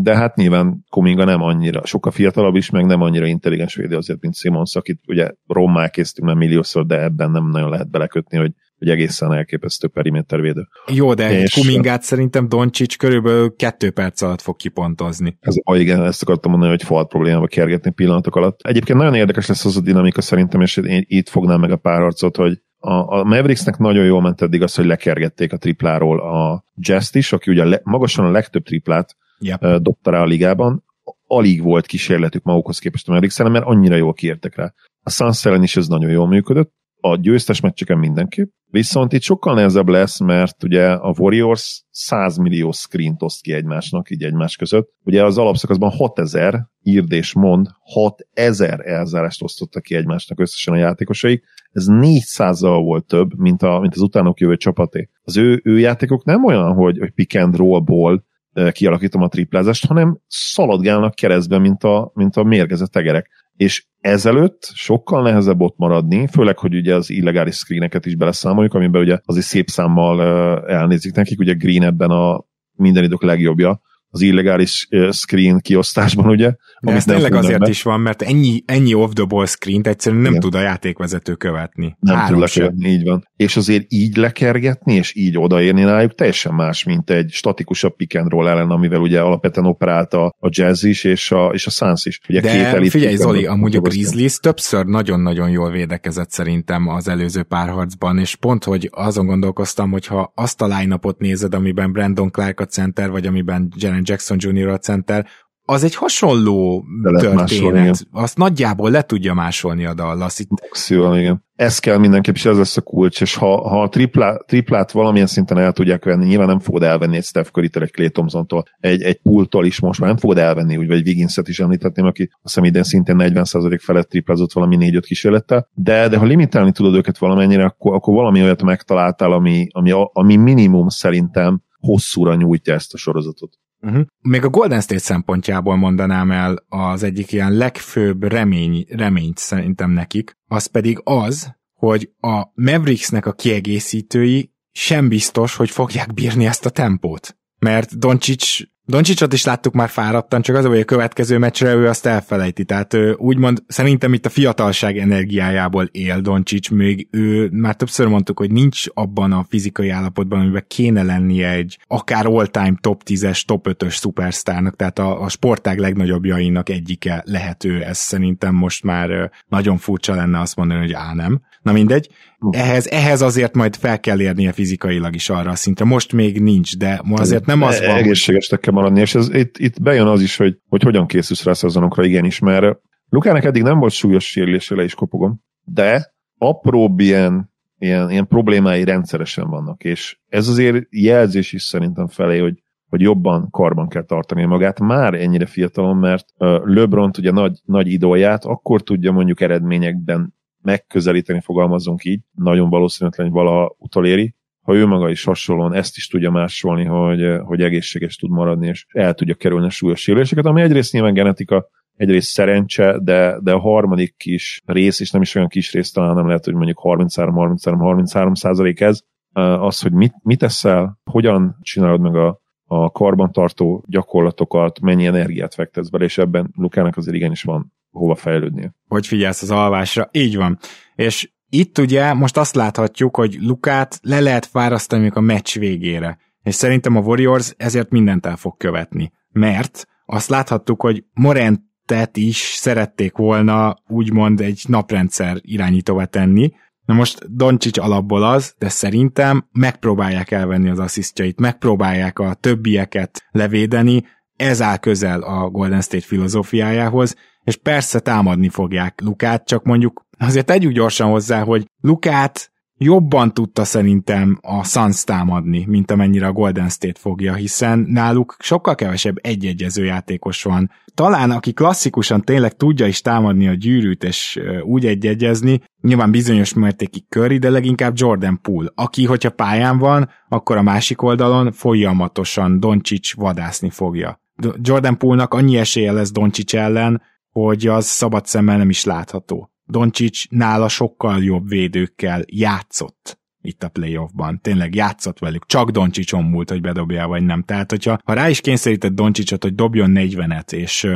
de hát nyilván Kuminga nem annyira, sokkal fiatalabb is, meg nem annyira intelligens védő azért, mint Simons, akit ugye rommá késztünk már milliószor, de ebben nem nagyon lehet belekötni, hogy hogy egészen elképesztő perimétervédő. Jó, de és Kumingát szerintem Doncsics körülbelül kettő perc alatt fog kipontozni. Ez, ah, igen, ezt akartam mondani, hogy falt problémába kergetni pillanatok alatt. Egyébként nagyon érdekes lesz az a dinamika szerintem, és én itt fognám meg a párharcot, hogy a, a Mavericksnek nagyon jól ment eddig az, hogy lekergették a tripláról a jazz is, aki ugye le, magasan a legtöbb triplát yep. dobta rá a ligában, alig volt kísérletük magukhoz képest a Mavericks mert annyira jól kiértek rá. A Suns ellen is ez nagyon jól működött, a győztes meccseken mindenképp, viszont itt sokkal nehezebb lesz, mert ugye a Warriors 100 millió screen oszt ki egymásnak, így egymás között. Ugye az alapszakaszban 6000 írd és mond, 6000 elzárást osztottak ki egymásnak összesen a játékosaik. Ez 400-zal volt több, mint, a, mint az utánok jövő csapaté. Az ő, ő játékok nem olyan, hogy, hogy pick and roll-ból kialakítom a triplázást, hanem szaladgálnak keresztbe, mint a, mint a mérgezett tegerek. És ezelőtt sokkal nehezebb ott maradni, főleg, hogy ugye az illegális screeneket is beleszámoljuk, amiben ugye azért szép számmal elnézik nekik, ugye Green ebben a minden idők legjobbja, az illegális screen kiosztásban, ugye? De ez tényleg azért be. is van, mert ennyi, ennyi off-the-ball screen-t egyszerűen nem Igen. tud a játékvezető követni. Nem tud lekövetni, így van. És azért így lekergetni, és így odaérni rájuk teljesen más, mint egy statikusabb pick and roll ellen, amivel ugye alapvetően operálta a jazz is, és a, és a Suns is. Ugye De két figyelj Zoli, amúgy a Grizzlies többször nagyon-nagyon jól védekezett szerintem az előző párharcban, és pont, hogy azon gondolkoztam, hogy ha azt a line nézed, amiben Brandon Clark a center, vagy amiben Jaren Jackson Jr. a center, az egy hasonló történet. Azt nagyjából le tudja másolni a Dallas. Itt... Maximum, igen. Ez kell mindenképp, és ez lesz a kulcs, és ha, ha a triplát, triplát valamilyen szinten el tudják venni, nyilván nem fogod elvenni egy Steph curry egy Clay Thompson-tól, egy, egy pultól is most már nem fogod elvenni, úgy, vagy Wigginset is említetném, aki azt hiszem idén szintén 40% felett triplázott valami 4-5 kísérlettel, de, de ha limitálni tudod őket valamennyire, akkor, akkor valami olyat megtaláltál, ami, ami, ami minimum szerintem hosszúra nyújtja ezt a sorozatot. Uh-huh. Még a Golden State szempontjából mondanám el az egyik ilyen legfőbb remény, reményt szerintem nekik, az pedig az, hogy a Mavericksnek a kiegészítői sem biztos, hogy fogják bírni ezt a tempót. Mert Doncsics Doncsicsot is láttuk már fáradtan, csak az, hogy a következő meccsre ő azt elfelejti. Tehát ő, úgymond szerintem itt a fiatalság energiájából él Doncsics, még ő már többször mondtuk, hogy nincs abban a fizikai állapotban, amiben kéne lennie egy akár all-time top 10-es, top 5-ös szupersztárnak, tehát a, a sportág legnagyobbjainak egyike lehető. Ez szerintem most már nagyon furcsa lenne azt mondani, hogy á nem. Na mindegy. Ehhez, ehhez azért majd fel kell érnie fizikailag is arra a szintre. Most még nincs, de ma azért nem az van. Egészségesnek kell maradni, és ez, itt, itt bejön az is, hogy, hogy hogyan készülsz rá szezonokra, igenis, mert Lukának eddig nem volt súlyos sérülése, le is kopogom, de apróbb ilyen, ilyen, ilyen problémái rendszeresen vannak, és ez azért jelzés is szerintem felé, hogy hogy jobban karban kell tartani magát, már ennyire fiatalon, mert LeBron ugye nagy, nagy idóját akkor tudja mondjuk eredményekben megközelíteni, fogalmazunk így, nagyon valószínűtlen, hogy valaha utoléri, ha ő maga is hasonlóan ezt is tudja másolni, hogy, hogy egészséges tud maradni, és el tudja kerülni a súlyos sérüléseket, ami egyrészt nyilván genetika, egyrészt szerencse, de, de a harmadik kis rész, és nem is olyan kis rész, talán nem lehet, hogy mondjuk 33-33-33 százalék ez, az, hogy mit, mit teszel, hogyan csinálod meg a, a karbantartó gyakorlatokat, mennyi energiát fektetsz bele, és ebben Lukának azért igenis van hova fejlődnie. Hogy figyelsz az alvásra, így van. És itt ugye most azt láthatjuk, hogy Lukát le lehet fárasztani a meccs végére. És szerintem a Warriors ezért mindent el fog követni. Mert azt láthattuk, hogy Morentet is szerették volna úgymond egy naprendszer irányítóvá tenni, Na most Doncsics alapból az, de szerintem megpróbálják elvenni az asszisztjait, megpróbálják a többieket levédeni, ez áll közel a Golden State filozófiájához, és persze támadni fogják Lukát, csak mondjuk azért tegyük gyorsan hozzá, hogy Lukát jobban tudta szerintem a Suns támadni, mint amennyire a Golden State fogja, hiszen náluk sokkal kevesebb egyegyező játékos van. Talán aki klasszikusan tényleg tudja is támadni a gyűrűt és úgy egyegyezni, nyilván bizonyos mértékig Curry, de leginkább Jordan Poole, aki, hogyha pályán van, akkor a másik oldalon folyamatosan Doncsics vadászni fogja. Jordan Poole-nak annyi esélye lesz Doncsics ellen, hogy az szabad szemmel nem is látható. Doncsics nála sokkal jobb védőkkel játszott itt a playoffban. Tényleg játszott velük. Csak Doncsicson múlt, hogy bedobja vagy nem. Tehát, hogyha ha rá is kényszerített Doncsicsot, hogy dobjon 40-et, és,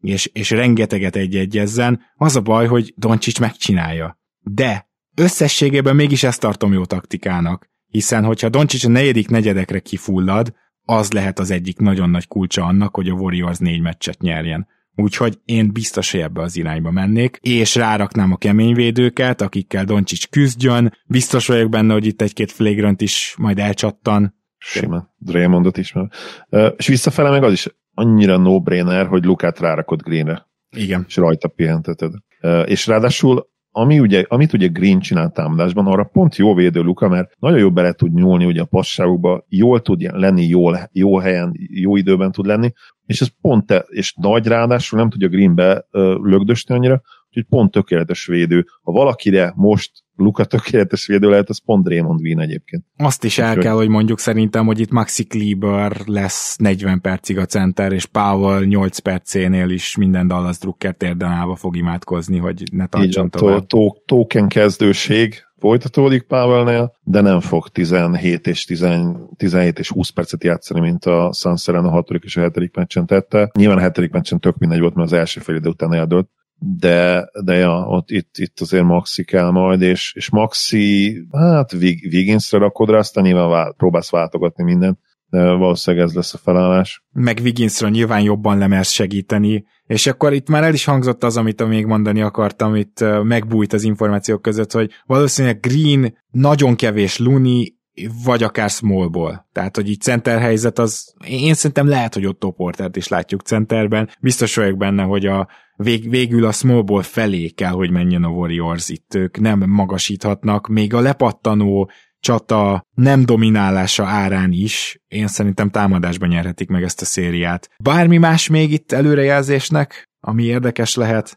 és, és rengeteget egy-egyezzen, az a baj, hogy Doncsics megcsinálja. De összességében mégis ezt tartom jó taktikának, hiszen hogyha Doncsics a negyedik negyedekre kifullad, az lehet az egyik nagyon nagy kulcsa annak, hogy a Warriors négy meccset nyerjen. Úgyhogy én biztos, hogy ebbe az irányba mennék, és ráraknám a keményvédőket, akikkel Doncsics küzdjön. Biztos vagyok benne, hogy itt egy-két flagrant is majd elcsattan. Simán. Draymondot is. Uh, és visszafele meg az is annyira no-brainer, hogy Lukát rárakod Greenre. Igen. És rajta pihenteted. Uh, és ráadásul ami ugye, amit ugye Green csinál támadásban, arra pont jó védő Luka, mert nagyon jó bele tud nyúlni ugye a passágokba, jól tud lenni, jól, jó helyen, jó időben tud lenni, és ez pont, te, és nagy ráadásul nem tudja Greenbe lögdösni annyira, úgyhogy pont tökéletes védő. Ha valakire most Luka tökéletes védő lehet, az pont Raymond Green egyébként. Azt is el kell, hogy mondjuk szerintem, hogy itt Maxi Kleber lesz 40 percig a center, és Powell 8 percénél is minden Dallas Drucker térden állva fog imádkozni, hogy ne tartson tovább. Token kezdőség folytatódik Powellnél, de nem fog 17 és, 10, 17 és 20 percet játszani, mint a Sanszeren a 6. és a 7. meccsen tette. Nyilván a 7. meccsen tök mindegy volt, mert az első fél idő után eldőlt, de, de ja, ott itt, itt azért Maxi kell majd, és, és Maxi, hát Wigginsre rakod rá, aztán nyilván vál, próbálsz váltogatni mindent, de valószínűleg ez lesz a felállás. Meg Wigginsről nyilván jobban lemersz segíteni, és akkor itt már el is hangzott az, amit még mondani akartam, itt megbújt az információk között, hogy valószínűleg Green nagyon kevés Luni, vagy akár smallból. Tehát, hogy így center helyzet, az én szerintem lehet, hogy Otto Portert is látjuk centerben. Biztos vagyok benne, hogy a vég, végül a smallból felé kell, hogy menjen a Warriors itt. Ők nem magasíthatnak, még a lepattanó csata nem dominálása árán is, én szerintem támadásban nyerhetik meg ezt a szériát. Bármi más még itt előrejelzésnek, ami érdekes lehet?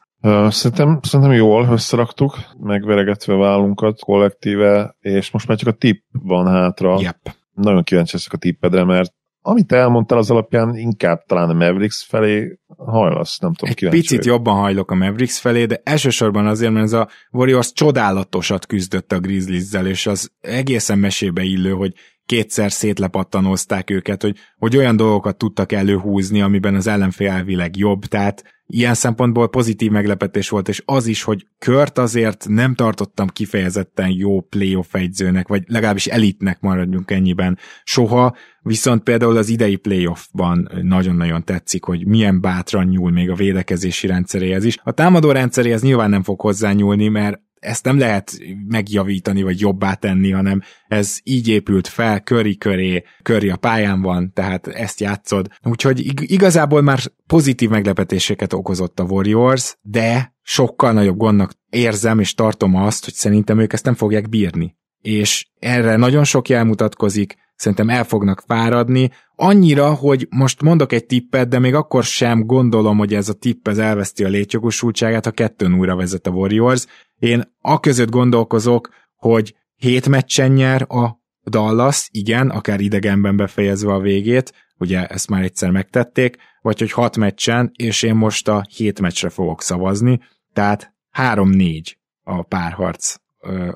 Szerintem, szerintem jól összeraktuk, megveregetve vállunkat kollektíve, és most már csak a tip van hátra. Yep. Nagyon kíváncsi leszek a tippedre, mert amit elmondtál az alapján, inkább talán a Mavericks felé hajlasz, nem tudom, Egy kíváncsi picit vagy. jobban hajlok a Mavericks felé, de elsősorban azért, mert ez a Warriors csodálatosat küzdött a Grizzlies-zel, és az egészen mesébe illő, hogy kétszer szétlepattanozták őket, hogy, hogy olyan dolgokat tudtak előhúzni, amiben az ellenfél elvileg jobb, tehát ilyen szempontból pozitív meglepetés volt, és az is, hogy Kört azért nem tartottam kifejezetten jó playoff egyzőnek, vagy legalábbis elitnek maradjunk ennyiben soha, viszont például az idei playoffban nagyon-nagyon tetszik, hogy milyen bátran nyúl még a védekezési rendszeréhez is. A támadó rendszeréhez nyilván nem fog hozzányúlni, mert ezt nem lehet megjavítani, vagy jobbá tenni, hanem ez így épült fel, köri köré, köri a pályán van, tehát ezt játszod. Úgyhogy igazából már pozitív meglepetéseket okozott a Warriors, de sokkal nagyobb gondnak érzem és tartom azt, hogy szerintem ők ezt nem fogják bírni. És erre nagyon sok jel mutatkozik, szerintem el fognak fáradni, annyira, hogy most mondok egy tippet, de még akkor sem gondolom, hogy ez a tipp ez elveszti a létjogosultságát, ha kettőn újra vezet a Warriors. Én a között gondolkozok, hogy hét meccsen nyer a Dallas, igen, akár idegenben befejezve a végét, ugye ezt már egyszer megtették, vagy hogy hat meccsen, és én most a hét meccsre fogok szavazni, tehát 3-4 a párharc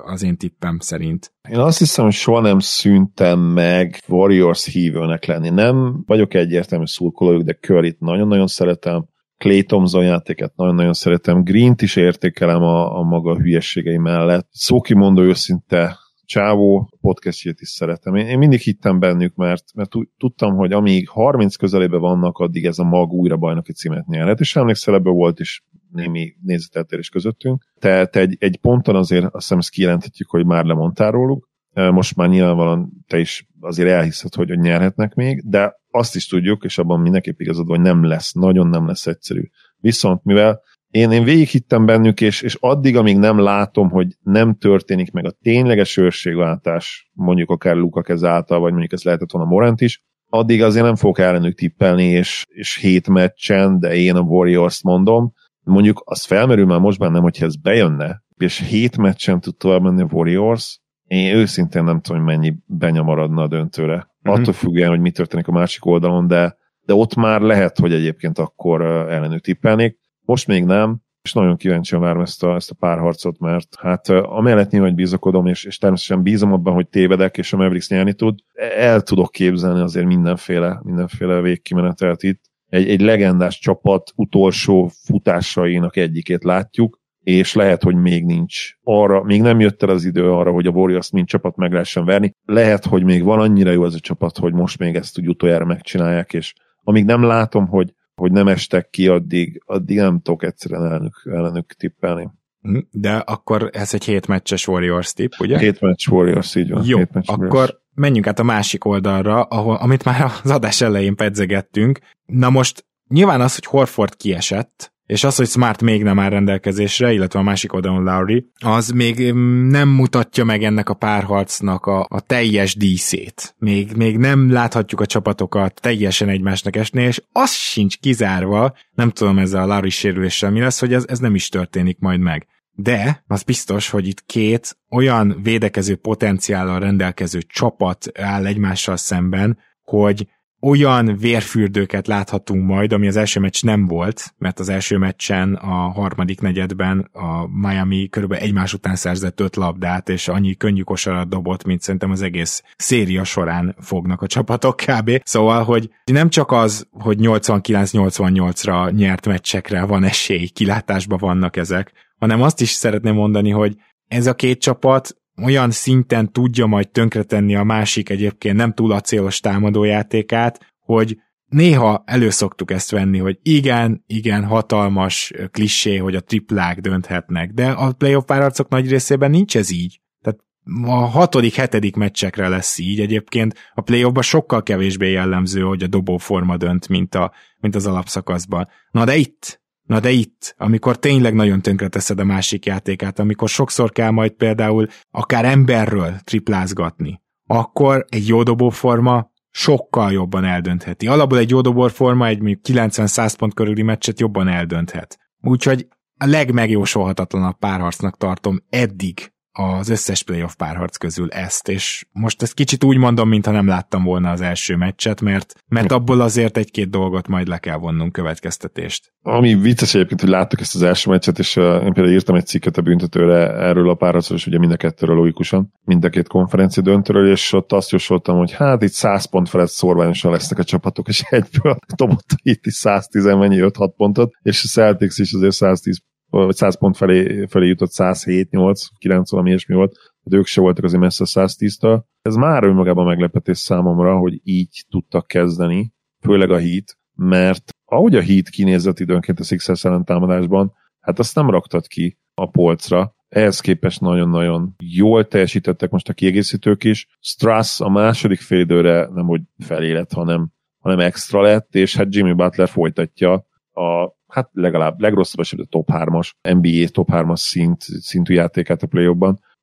az én tippem szerint. Én azt hiszem, hogy soha nem szüntem meg Warriors hívőnek lenni. Nem vagyok egyértelmű szurkolójuk, de Curryt nagyon-nagyon szeretem, Clay Thompson játéket nagyon-nagyon szeretem, Green-t is értékelem a, a maga hülyességei mellett. Szókimondó őszinte Csávó podcastjét is szeretem. Én, én mindig hittem bennük, mert, mert tudtam, hogy amíg 30 közelébe vannak, addig ez a mag újra bajnoki címet nyerhet, és emlékszel, ebből volt is némi nézeteltérés közöttünk. Te, te egy, egy ponton azért azt hiszem ezt kijelenthetjük, hogy már lemondtál róluk. Most már nyilvánvalóan te is azért elhiszed, hogy, nyerhetnek még, de azt is tudjuk, és abban mindenképp igazad, hogy nem lesz, nagyon nem lesz egyszerű. Viszont mivel én, én végighittem bennük, és, és addig, amíg nem látom, hogy nem történik meg a tényleges őrségváltás, mondjuk akár Luka kez által, vagy mondjuk ez lehetett volna Morant is, addig azért nem fogok ellenük tippelni, és, és hét meccsen, de én a Warriors-t mondom. Mondjuk az felmerül már most bennem, hogyha ez bejönne, és hét meccsen tud tovább menni a Warriors, én őszintén nem tudom, hogy mennyi benyamaradna a döntőre. Mm-hmm. Attól függően, hogy mi történik a másik oldalon, de, de ott már lehet, hogy egyébként akkor ellenük tippelnék. Most még nem, és nagyon kíváncsian várom ezt a, ezt a párharcot, mert hát amellett nyilván, hogy bízakodom, és, és természetesen bízom abban, hogy tévedek, és a Mavericks nyerni tud, el tudok képzelni azért mindenféle, mindenféle végkimenetelt itt. Egy, egy legendás csapat utolsó futásainak egyikét látjuk, és lehet, hogy még nincs arra, még nem jött el az idő arra, hogy a Warriors mint csapat meg lehessen verni. Lehet, hogy még van annyira jó ez a csapat, hogy most még ezt úgy utoljára megcsinálják, és amíg nem látom, hogy hogy nem estek ki, addig, addig nem tudok egyszerűen ellenük, ellenük tippelni. Hm, de akkor ez egy hét meccses Warriors tipp, ugye? Hét meccs Warriors, így van. Jó, akkor Warriors. menjünk át a másik oldalra, ahol, amit már az adás elején pedzegettünk. Na most nyilván az, hogy Horford kiesett, és az, hogy Smart még nem áll rendelkezésre, illetve a másik oldalon Lowry, az még nem mutatja meg ennek a párharcnak a, a teljes díszét. Még, még nem láthatjuk a csapatokat teljesen egymásnak esni, és az sincs kizárva, nem tudom ezzel a Lowry sérüléssel mi lesz, hogy ez, ez nem is történik majd meg. De az biztos, hogy itt két olyan védekező potenciállal rendelkező csapat áll egymással szemben, hogy olyan vérfürdőket láthatunk majd, ami az első meccs nem volt, mert az első meccsen a harmadik negyedben a Miami körülbelül egymás után szerzett öt labdát, és annyi könnyű kosarat dobott, mint szerintem az egész széria során fognak a csapatok kb. Szóval, hogy nem csak az, hogy 89-88-ra nyert meccsekre van esély, kilátásban vannak ezek, hanem azt is szeretném mondani, hogy ez a két csapat olyan szinten tudja majd tönkretenni a másik egyébként nem túl acélos támadójátékát, hogy néha előszoktuk ezt venni, hogy igen, igen, hatalmas klissé, hogy a triplák dönthetnek, de a playoff párharcok nagy részében nincs ez így. Tehát a hatodik, hetedik meccsekre lesz így egyébként. A playoffban sokkal kevésbé jellemző, hogy a dobóforma dönt, mint, a, mint az alapszakaszban. Na de itt, Na de itt, amikor tényleg nagyon tönkreteszed a másik játékát, amikor sokszor kell majd például akár emberről triplázgatni, akkor egy jó dobóforma sokkal jobban eldöntheti. Alapból egy jó dobóforma egy 90-100 pont körüli meccset jobban eldönthet. Úgyhogy a legmegjósolhatatlanabb párharcnak tartom eddig az összes playoff párharc közül ezt, és most ezt kicsit úgy mondom, mintha nem láttam volna az első meccset, mert, mert abból azért egy-két dolgot majd le kell vonnunk következtetést. Ami vicces egyébként, hogy láttuk ezt az első meccset, és uh, én például írtam egy cikket a büntetőre erről a párharcról, és ugye mind a kettőről logikusan, mind a két konferencia döntőről, és ott azt jósoltam, hogy hát itt 100 pont felett szorványosan lesznek a csapatok, és egyből dobott itt is 110 mennyi 5-6 pontot, és a Celtics is azért 110 vagy 100 pont felé, felé jutott 107, 8, 9, valami ilyesmi volt, de ők se voltak azért messze 110-től. Ez már önmagában meglepetés számomra, hogy így tudtak kezdeni, főleg a hit, mert ahogy a hit kinézett időnként a Sixers ellen támadásban, hát azt nem raktad ki a polcra, ehhez képest nagyon-nagyon jól teljesítettek most a kiegészítők is. Strass a második félidőre nem hogy felé lett, hanem, hanem extra lett, és hát Jimmy Butler folytatja a hát legalább legrosszabb esetben top 3-as, NBA top 3-as szint, szintű játékát a play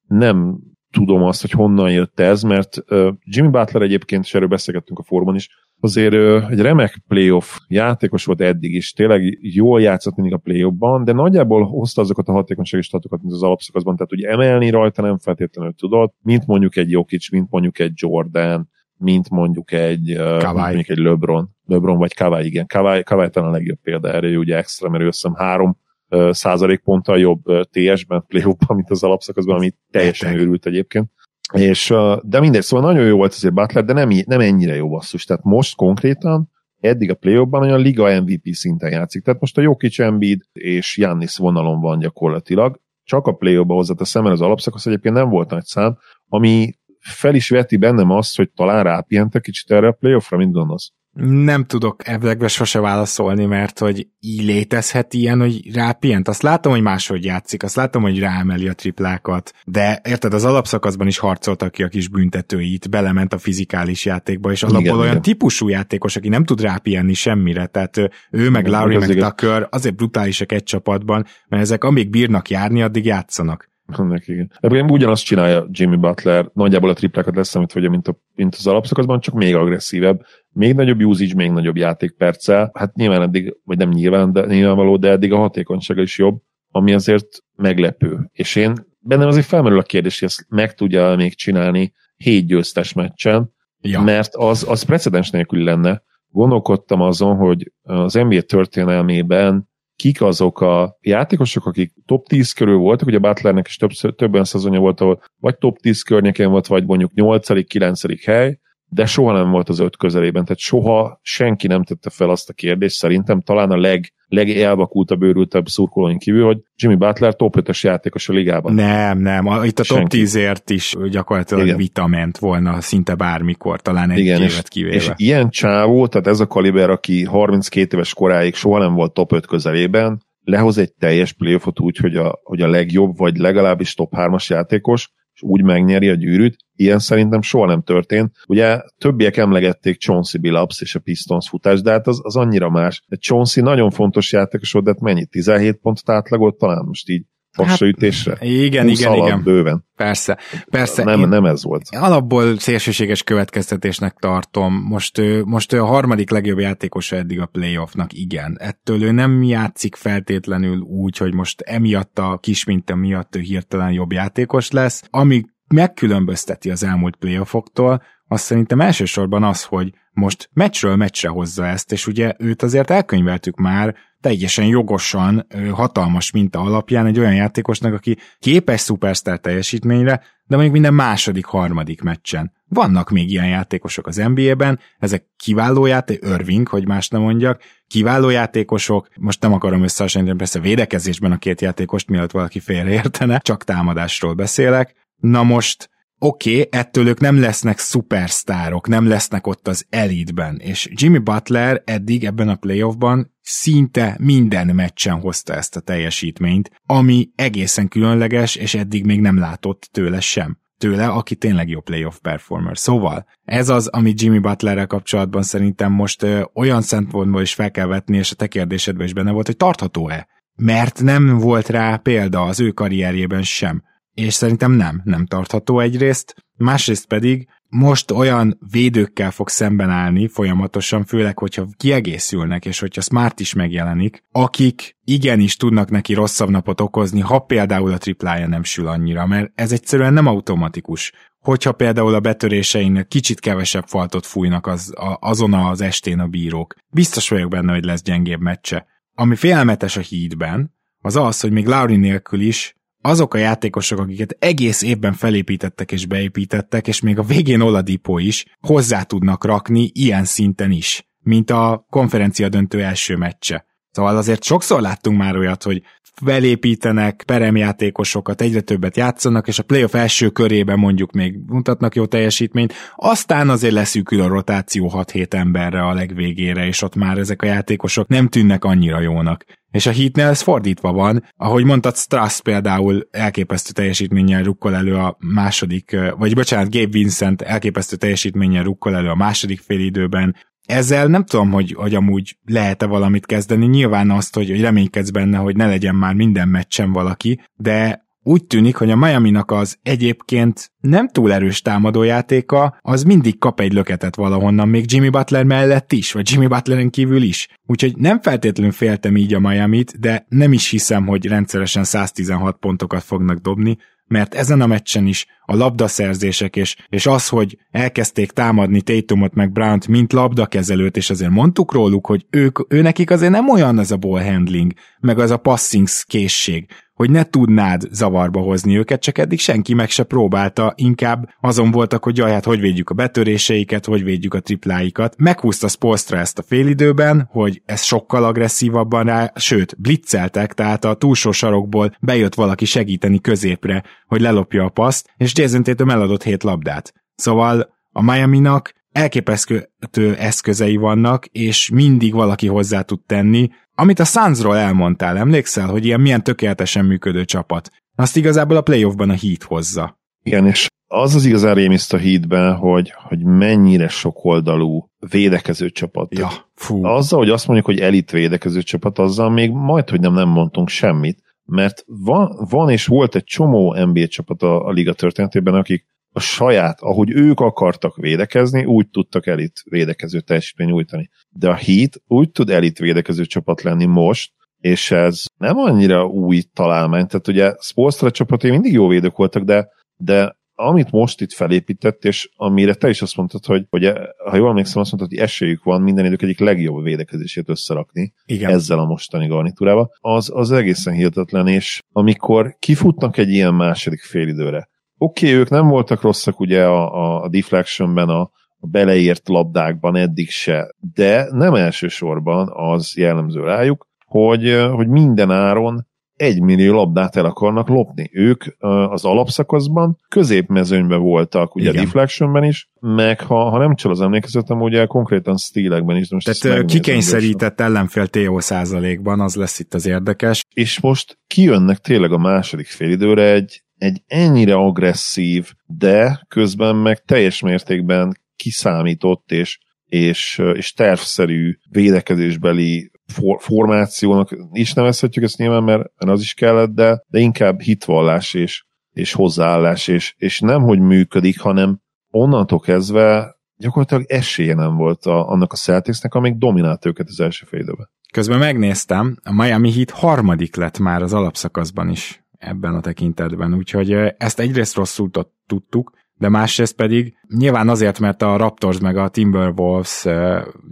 Nem tudom azt, hogy honnan jött ez, mert Jimmy Butler egyébként, és erről beszélgettünk a formon is, azért egy remek playoff játékos volt eddig is, tényleg jól játszott mindig a playoffban, de nagyjából hozta azokat a hatékonysági statokat, mint az alapszakaszban, tehát ugye emelni rajta nem feltétlenül tudott, mint mondjuk egy Jokic, mint mondjuk egy Jordan, mint mondjuk egy, uh, mondjuk egy LeBron. LeBron vagy Kawai, igen. Kawai, Kawai talán a legjobb példa erre, ugye extra, mert ő azt három uh, százalékponttal jobb TS-ben, play mint az alapszakaszban, ami teljesen őrült egyébként. És, de mindegy, szóval nagyon jó volt azért Butler, de nem, nem ennyire jó basszus. Tehát most konkrétan eddig a play ban olyan liga MVP szinten játszik. Tehát most a Jokic Embiid és Jannis vonalon van gyakorlatilag. Csak a play ba hozzá a szemben az alapszakasz egyébként nem volt nagy szám, ami fel is veti bennem azt, hogy talán rápihentek kicsit erre a playoffra, mint gondolsz? Nem tudok ebben sose válaszolni, mert hogy így létezhet ilyen, hogy rápient. Azt látom, hogy máshogy játszik, azt látom, hogy ráemeli a triplákat, de érted, az alapszakaszban is harcoltak ki a kis büntetőit, belement a fizikális játékba, és alapból igen, olyan igen. típusú játékos, aki nem tud rápienni semmire, tehát ő meg Larry meg Tucker azért brutálisak egy csapatban, mert ezek amíg bírnak járni, addig játszanak. Annak igen. Egyébként ugyanazt csinálja Jimmy Butler, nagyjából a triplákat lesz, amit vagy mint, a, mint az alapszakaszban, csak még agresszívebb, még nagyobb usage, még nagyobb játékperccel. Hát nyilván eddig, vagy nem nyilván, de nyilvánvaló, de eddig a hatékonysága is jobb, ami azért meglepő. És én bennem azért felmerül a kérdés, hogy ezt meg tudja még csinálni hét győztes meccsen, ja. mert az, az precedens nélkül lenne. Gondolkodtam azon, hogy az NBA történelmében kik azok a játékosok, akik top 10 körül voltak, ugye Butlernek is több, többen szezonja volt, ahol vagy top 10 környékén volt, vagy mondjuk 8 9 hely, de soha nem volt az öt közelében, tehát soha senki nem tette fel azt a kérdést, szerintem talán a leg, legelvakultabb, őrültebb szurkolóin kívül, hogy Jimmy Butler top 5 játékos a ligában. Nem, nem, a, itt a top 10-ért is gyakorlatilag Igen. vita ment volna szinte bármikor, talán egy Igen, évet kivéve. És, és ilyen csávó, tehát ez a kaliber, aki 32 éves koráig soha nem volt top 5 közelében, lehoz egy teljes playoffot úgy, hogy a, hogy a legjobb, vagy legalábbis top 3-as játékos, és úgy megnyeri a gyűrűt, ilyen szerintem soha nem történt. Ugye többiek emlegették Chauncey Billups és a Pistons futás, de hát az, az annyira más. De Chauncey nagyon fontos játékos volt, de hát mennyi? 17 pontot átlagolt talán most így hasraütésre? Hát, igen, igen, igen. Bőven. Persze, persze. Nem, nem ez volt. Alapból szélsőséges következtetésnek tartom. Most, most ő a harmadik legjobb játékosa eddig a playoffnak, igen. Ettől ő nem játszik feltétlenül úgy, hogy most emiatt a kis minta miatt ő hirtelen jobb játékos lesz. Ami megkülönbözteti az elmúlt playoffoktól, azt szerintem elsősorban az, hogy most meccsről meccsre hozza ezt, és ugye őt azért elkönyveltük már teljesen jogosan, hatalmas minta alapján egy olyan játékosnak, aki képes szupersztár teljesítményre, de mondjuk minden második, harmadik meccsen. Vannak még ilyen játékosok az NBA-ben, ezek kiváló játék, Irving, hogy más nem mondjak, kiváló játékosok, most nem akarom összehasonlítani persze védekezésben a két játékost, mielőtt valaki félreértene, csak támadásról beszélek. Na most oké, okay, ettől ők nem lesznek szupersztárok, nem lesznek ott az elitben, és Jimmy Butler eddig ebben a playoffban szinte minden meccsen hozta ezt a teljesítményt, ami egészen különleges, és eddig még nem látott tőle sem tőle, aki tényleg jó playoff performer. Szóval ez az, ami Jimmy Butlerrel kapcsolatban szerintem most ö, olyan szempontból is fel kell vetni, és a te kérdésedben is benne volt, hogy tartható-e? Mert nem volt rá példa az ő karrierjében sem és szerintem nem, nem tartható egyrészt, másrészt pedig most olyan védőkkel fog szemben állni folyamatosan, főleg, hogyha kiegészülnek, és hogyha Smart is megjelenik, akik igenis tudnak neki rosszabb napot okozni, ha például a triplája nem sül annyira, mert ez egyszerűen nem automatikus. Hogyha például a betörésein kicsit kevesebb faltot fújnak az, a, azon az estén a bírók, biztos vagyok benne, hogy lesz gyengébb meccse. Ami félelmetes a hídben, az az, hogy még Lauri nélkül is azok a játékosok, akiket egész évben felépítettek és beépítettek, és még a végén Oladipo is hozzá tudnak rakni ilyen szinten is, mint a konferencia döntő első meccse. Szóval azért sokszor láttunk már olyat, hogy felépítenek peremjátékosokat, egyre többet játszanak, és a playoff első körében mondjuk még mutatnak jó teljesítményt, aztán azért leszűkül a rotáció 6-7 emberre a legvégére, és ott már ezek a játékosok nem tűnnek annyira jónak. És a Heatnél ez fordítva van. Ahogy mondtad, Strass például elképesztő teljesítménnyel rukkol elő a második, vagy bocsánat, Gabe Vincent elképesztő teljesítménnyel rukkol elő a második félidőben, ezzel nem tudom, hogy, hogy amúgy lehet-e valamit kezdeni. Nyilván azt, hogy, hogy reménykedsz benne, hogy ne legyen már minden meccsen valaki, de úgy tűnik, hogy a Miami-nak az egyébként nem túl erős támadójátéka, az mindig kap egy löketet valahonnan, még Jimmy Butler mellett is, vagy Jimmy Butleren kívül is. Úgyhogy nem feltétlenül féltem így a Miami-t, de nem is hiszem, hogy rendszeresen 116 pontokat fognak dobni, mert ezen a meccsen is a labdaszerzések és, és az, hogy elkezdték támadni Tatumot meg Brown-t, mint labdakezelőt, és azért mondtuk róluk, hogy ők, ő nekik azért nem olyan ez a ball handling, meg az a passing készség, hogy ne tudnád zavarba hozni őket, csak eddig senki meg se próbálta, inkább azon voltak, hogy jaj, hát hogy védjük a betöréseiket, hogy védjük a tripláikat. Meghúzta Spolstra ezt a félidőben, hogy ez sokkal agresszívabban rá, sőt, blitzeltek, tehát a túlsó sarokból bejött valaki segíteni középre, hogy lelopja a paszt, és Jason Tatum eladott hét labdát. Szóval a Miami-nak elképesztő eszközei vannak, és mindig valaki hozzá tud tenni. Amit a Sunsról elmondtál, emlékszel, hogy ilyen milyen tökéletesen működő csapat? Azt igazából a playoffban a Heat hozza. Igen, és az az igazán rémiszt a hídben, hogy, hogy mennyire sokoldalú védekező csapat. Ja, fú. Azzal, hogy azt mondjuk, hogy elit védekező csapat, azzal még majd, hogy nem, nem mondtunk semmit, mert van, van és volt egy csomó NBA csapat a, a liga történetében, akik a saját, ahogy ők akartak védekezni, úgy tudtak elit védekező teljesítmény nyújtani. De a Heat úgy tud elit védekező csapat lenni most, és ez nem annyira új találmány. Tehát ugye Spolstra csapatai mindig jó védők voltak, de, de amit most itt felépített, és amire te is azt mondtad, hogy, hogy ha jól emlékszem, azt mondtad, hogy esélyük van minden idők egyik legjobb védekezését összerakni Igen. ezzel a mostani garnitúrával, az, az egészen hihetetlen, és amikor kifutnak egy ilyen második félidőre, oké, okay, ők nem voltak rosszak ugye a, a deflectionben, a, a beleért labdákban eddig se, de nem elsősorban az jellemző rájuk, hogy, hogy minden áron egy millió labdát el akarnak lopni. Ők az alapszakaszban középmezőnyben voltak, ugye Igen. a deflectionben is, meg ha, ha nem csal az emlékezetem, ugye konkrétan stílekben is. Most Tehát kikényszerített ellenfél TO százalékban, az lesz itt az érdekes. És most kijönnek tényleg a második félidőre egy, egy ennyire agresszív, de közben meg teljes mértékben kiszámított és, és, és tervszerű védekezésbeli for, formációnak is nevezhetjük ezt nyilván, mert, mert az is kellett, de, de inkább hitvallás és, és hozzáállás, és, és nem, hogy működik, hanem onnantól kezdve gyakorlatilag esélye nem volt a, annak a Celticsnek, amíg dominált őket az első félidőben. Közben megnéztem, a Miami Heat harmadik lett már az alapszakaszban is ebben a tekintetben, úgyhogy ezt egyrészt rosszul tudtuk, de másrészt pedig nyilván azért, mert a Raptors meg a Timberwolves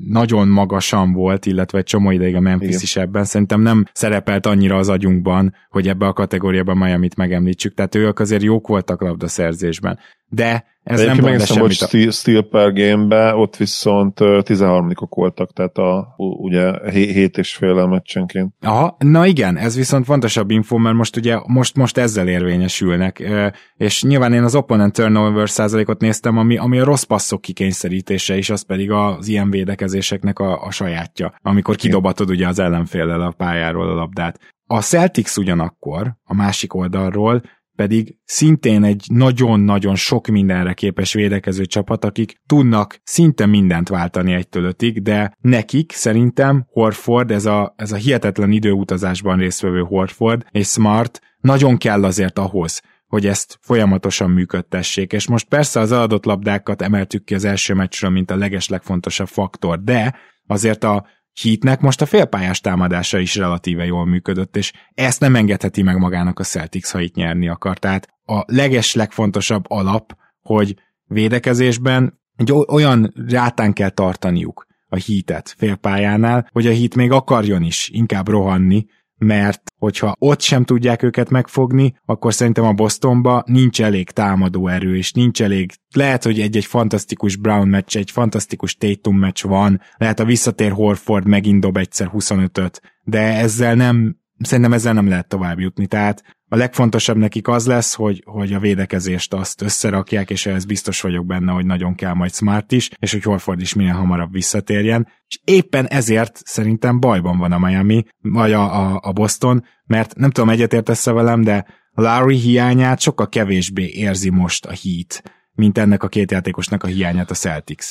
nagyon magasan volt, illetve egy csomó ideig a Memphis Igen. is ebben, szerintem nem szerepelt annyira az agyunkban, hogy ebbe a kategóriában Miami-t megemlítsük, tehát ők azért jók voltak labdaszerzésben. De ez nem mond semmit. Hogy Steel per game ott viszont 13-ok voltak, tehát a, ugye 7 és fél meccsenként. Aha, na igen, ez viszont fontosabb info, mert most ugye most, most ezzel érvényesülnek, és nyilván én az opponent turnover százalékot néztem, ami, ami a rossz passzok kikényszerítése, és az pedig az ilyen védekezéseknek a, a sajátja, amikor kidobatod ugye az ellenféllel a pályáról a labdát. A Celtics ugyanakkor, a másik oldalról pedig szintén egy nagyon-nagyon sok mindenre képes védekező csapat, akik tudnak szinte mindent váltani egytől ötig, de nekik szerintem Horford, ez a, ez a hihetetlen időutazásban résztvevő Horford és Smart nagyon kell azért ahhoz, hogy ezt folyamatosan működtessék, és most persze az adott labdákat emeltük ki az első meccsről, mint a legeslegfontosabb faktor, de azért a Heatnek most a félpályás támadása is relatíve jól működött, és ezt nem engedheti meg magának a Celtics, ha itt nyerni akar. Tehát a leges legfontosabb alap, hogy védekezésben egy olyan rátán kell tartaniuk a hítet félpályánál, hogy a hít még akarjon is inkább rohanni, mert hogyha ott sem tudják őket megfogni, akkor szerintem a Bostonba nincs elég támadó erő, és nincs elég, lehet, hogy egy-egy fantasztikus Brown meccs, egy fantasztikus Tatum meccs van, lehet a visszatér Horford megint dob egyszer 25-öt, de ezzel nem, szerintem ezzel nem lehet tovább jutni, tehát a legfontosabb nekik az lesz, hogy, hogy a védekezést azt összerakják, és ez biztos vagyok benne, hogy nagyon kell majd Smart is, és hogy Horford is minél hamarabb visszatérjen. És éppen ezért szerintem bajban van a Miami, vagy a, a, a Boston, mert nem tudom, egyetértesz velem, de Larry hiányát sokkal kevésbé érzi most a Heat, mint ennek a két játékosnak a hiányát a Celtics.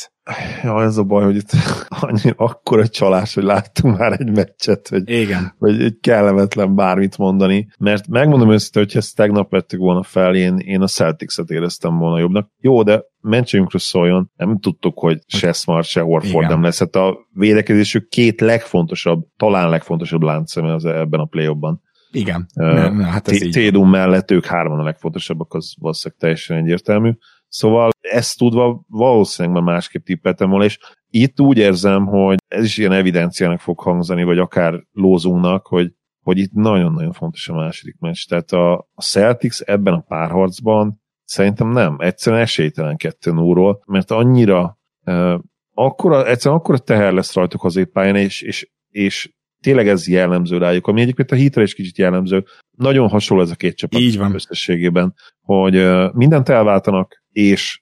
Ja, ez a baj, hogy itt annyi, akkora csalás, hogy láttunk már egy meccset, hogy, Igen. hogy egy kellemetlen bármit mondani, mert megmondom őszintén, hogy ezt tegnap vettük volna fel, én, én a Celtics-et éreztem volna jobbnak. Jó, de mentsünkről szóljon, nem tudtuk, hogy se Smart, se Horford Igen. nem lesz. Hát a védekezésük két legfontosabb, talán legfontosabb láncszeme az ebben a play ban Igen. Uh, nem, hát ez Tédum mellett ők hárman a legfontosabbak, az valószínűleg teljesen egyértelmű. Szóval ezt tudva valószínűleg már másképp tippeltem volna, és itt úgy érzem, hogy ez is ilyen evidenciának fog hangzani, vagy akár lózunknak, hogy, hogy itt nagyon-nagyon fontos a második meccs. Tehát a, a Celtics ebben a párharcban szerintem nem, egyszerűen esélytelen kettő óról, mert annyira uh, akkora, egyszerűen akkora teher lesz rajtuk az éppályán, és, és, és tényleg ez jellemző rájuk, ami egyébként a hitre is kicsit jellemző. Nagyon hasonló ez a két csapat Így van. összességében, hogy mindent elváltanak, és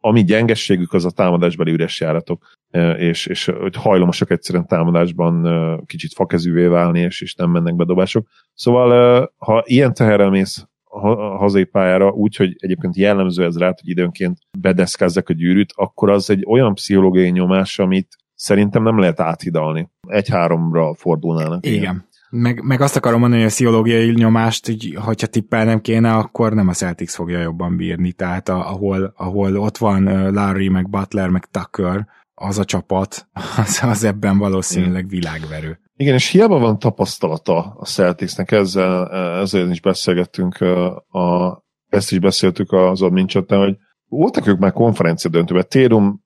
ami gyengességük az a támadásbeli üres járatok, és, és hogy hajlamosak egyszerűen támadásban kicsit fakezűvé válni, és, és nem mennek bedobások. Szóval, ha ilyen teherrel mész hazai pályára, úgyhogy egyébként jellemző ez rá, hogy időnként bedeszkázzak a gyűrűt, akkor az egy olyan pszichológiai nyomás, amit szerintem nem lehet áthidalni. Egy-háromra fordulnának. Igen. igen. Meg, meg azt akarom mondani, hogy a pszichológiai nyomást, hogy hogyha tippelnem kéne, akkor nem a Celtics fogja jobban bírni. Tehát a, ahol, ahol ott van Larry, meg Butler, meg Tucker, az a csapat, az, az ebben valószínűleg világverő. Igen, és hiába van tapasztalata a Celticsnek, ezzel, ezzel is beszélgettünk, a, ezt is beszéltük az admin hogy voltak ők már konferencia döntőben, Térum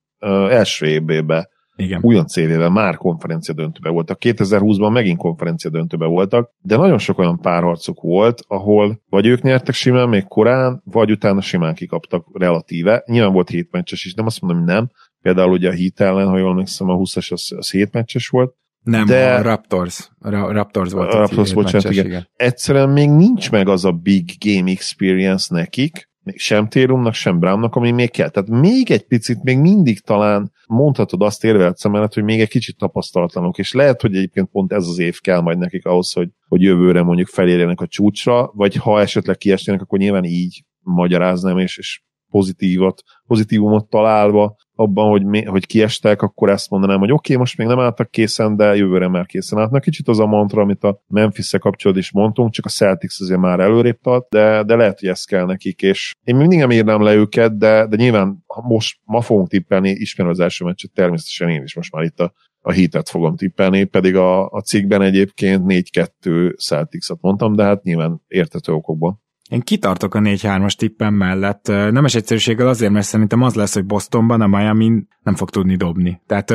első évében igen. újonc évével már konferencia döntőbe voltak. 2020-ban megint konferencia döntőbe voltak, de nagyon sok olyan párharcuk volt, ahol vagy ők nyertek simán még korán, vagy utána simán kikaptak relatíve. Nyilván volt hét meccses is, nem azt mondom, hogy nem. Például ugye a hit ellen, ha jól emlékszem, a 20-as az, az hét meccses volt, nem, de a Raptors. A Raptors volt. A Raptors, bocsánat, igen. igen. Egyszerűen még nincs meg az a big game experience nekik, sem Térumnak, sem Brownnak, ami még kell. Tehát még egy picit, még mindig talán mondhatod azt érvelt szemelet, hogy még egy kicsit tapasztalatlanok, és lehet, hogy egyébként pont ez az év kell majd nekik ahhoz, hogy, hogy jövőre mondjuk felérjenek a csúcsra, vagy ha esetleg kiesnének, akkor nyilván így magyaráznám, és, és pozitívat, pozitívumot találva abban, hogy, mi, hogy kiestek, akkor ezt mondanám, hogy oké, okay, most még nem álltak készen, de jövőre már készen állnak. Kicsit az a mantra, amit a memphis kapcsolatban is mondtunk, csak a Celtics azért már előrébb tart, de, de lehet, hogy ez kell nekik, és én mindig nem írnám le őket, de, de nyilván most ma fogunk tippelni, ismerve az első meccset, természetesen én is most már itt a, a hitet fogom tippelni, pedig a, a cikkben egyébként 4-2 Celtics-et mondtam, de hát nyilván értető okokból. Én kitartok a 4-3-as tippem mellett. Nemes egyszerűséggel azért, mert szerintem az lesz, hogy Bostonban a Miami nem fog tudni dobni. Tehát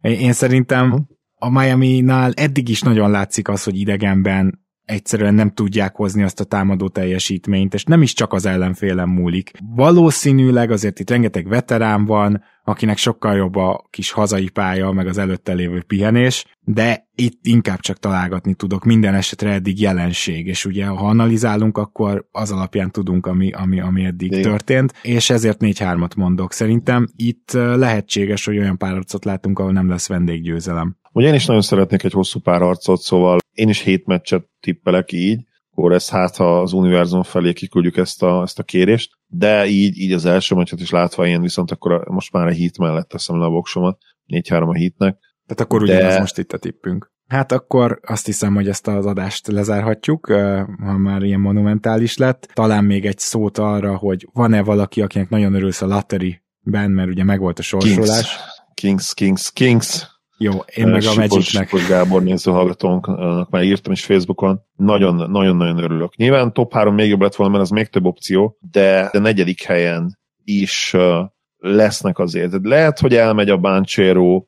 én szerintem a Miami-nál eddig is nagyon látszik az, hogy idegenben egyszerűen nem tudják hozni azt a támadó teljesítményt, és nem is csak az ellenfélem múlik. Valószínűleg azért itt rengeteg veterán van, akinek sokkal jobb a kis hazai pálya, meg az előtte lévő pihenés, de itt inkább csak találgatni tudok, minden esetre eddig jelenség, és ugye ha analizálunk, akkor az alapján tudunk, ami, ami, ami eddig Igen. történt, és ezért 4-3-at mondok. Szerintem itt lehetséges, hogy olyan párharcot látunk, ahol nem lesz vendéggyőzelem. Ugye én is nagyon szeretnék egy hosszú párharcot, szóval én is hét meccset tippelek így, akkor ez hát, ha az univerzum felé kiküldjük ezt a, ezt a kérést, de így, így az első meccset is látva én viszont akkor a, most már a hit mellett teszem le a voksomat, 4-3 a hitnek. Tehát akkor de... ugyanaz most itt a tippünk. Hát akkor azt hiszem, hogy ezt az adást lezárhatjuk, ha már ilyen monumentális lett. Talán még egy szót arra, hogy van-e valaki, akinek nagyon örülsz a lottery-ben, mert ugye megvolt a sorsolás. Kings, Kings, Kings, Kings. Jó, én meg a Magicnek. Sipos Gábor néző hallgatónknak már írtam is Facebookon. Nagyon-nagyon örülök. Nyilván top 3 még jobb lett volna, mert az még több opció, de a negyedik helyen is lesznek azért. Lehet, hogy elmegy a Banchero,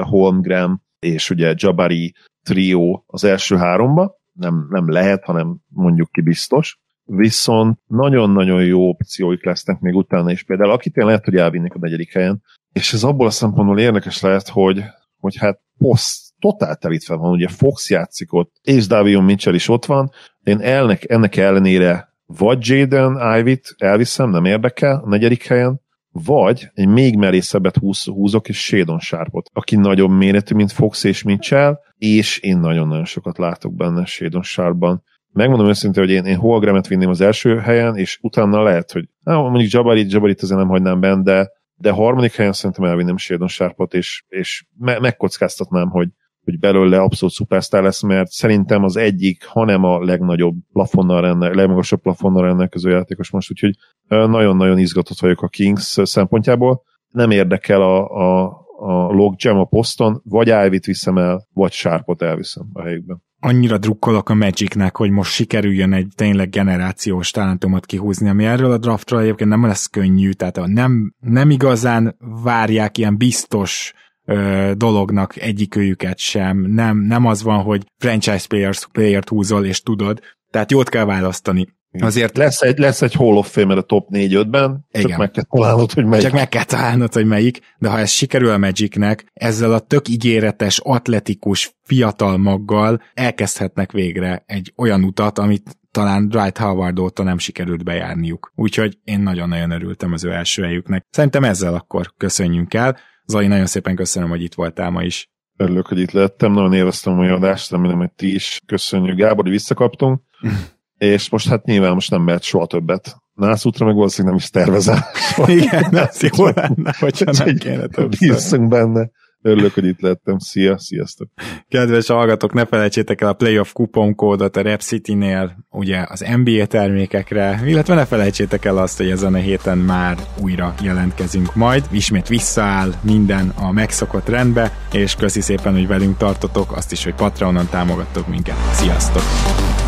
Holmgren és ugye Jabari trió az első háromba, nem, nem lehet, hanem mondjuk ki biztos, viszont nagyon-nagyon jó opcióik lesznek még utána is. Például akit én lehet, hogy elvinnék a negyedik helyen, és ez abból a szempontból érdekes lehet, hogy hogy hát poszt totál telítve van, ugye Fox játszik ott, és Davion Mitchell is ott van, én elnek, ennek ellenére vagy Jaden Ivy-t elviszem, nem érdekel, a negyedik helyen, vagy egy még merészebbet húz, húzok, és Shadon Sharpot, aki nagyobb méretű, mint Fox és Mitchell, és én nagyon-nagyon sokat látok benne Shadon Sharpban. Megmondom őszintén, hogy én, én Holgramet vinném az első helyen, és utána lehet, hogy na, mondjuk Jabarit, Jabarit azért nem hagynám benne, de de harmadik helyen szerintem elvinném Shadon Sharpot, és, és me- megkockáztatnám, hogy, hogy belőle abszolút szupersztár lesz, mert szerintem az egyik, hanem a legnagyobb plafonnal rendelkező, legmagasabb plafonnal rendelkező játékos most, úgyhogy nagyon-nagyon izgatott vagyok a Kings szempontjából. Nem érdekel a, a, a logjam a poszton, vagy Ivy-t viszem el, vagy Sharpot elviszem a helyükben annyira drukkolok a Magicnek, hogy most sikerüljön egy tényleg generációs talentumot kihúzni, ami erről a draftról egyébként nem lesz könnyű, tehát nem, nem igazán várják ilyen biztos ö, dolognak egyikőjüket sem. Nem, nem az van, hogy franchise players, player-t húzol, és tudod. Tehát jót kell választani. Azért lesz egy, lesz egy Hall of Fame a top 4-5-ben, csak meg kell találnod, hogy melyik. Csak meg kell találnod, hogy melyik, de ha ez sikerül a Magicnek, ezzel a tök ígéretes, atletikus, fiatal maggal elkezdhetnek végre egy olyan utat, amit talán Dwight Howard óta nem sikerült bejárniuk. Úgyhogy én nagyon-nagyon örültem az ő első helyüknek. Szerintem ezzel akkor köszönjünk el. Zai, nagyon szépen köszönöm, hogy itt voltál ma is. Örülök, hogy itt lettem, nagyon élveztem a mai adást, remélem, hogy ti is köszönjük. Gábor, hogy visszakaptunk, és most hát nyilván most nem mehet soha többet. Nászútra meg valószínűleg nem is tervezel. Igen, az jó lenne, hogyha nem kéne többször. Bízzunk benne. Örülök, hogy itt lettem. Szia, sziasztok! Kedves hallgatók, ne felejtsétek el a playoff kuponkódot a Rep City-nél, ugye az NBA termékekre, illetve ne felejtsétek el azt, hogy ezen a héten már újra jelentkezünk majd. Ismét visszaáll minden a megszokott rendbe, és köszi szépen, hogy velünk tartotok, azt is, hogy Patreonon támogattok minket. Sziasztok!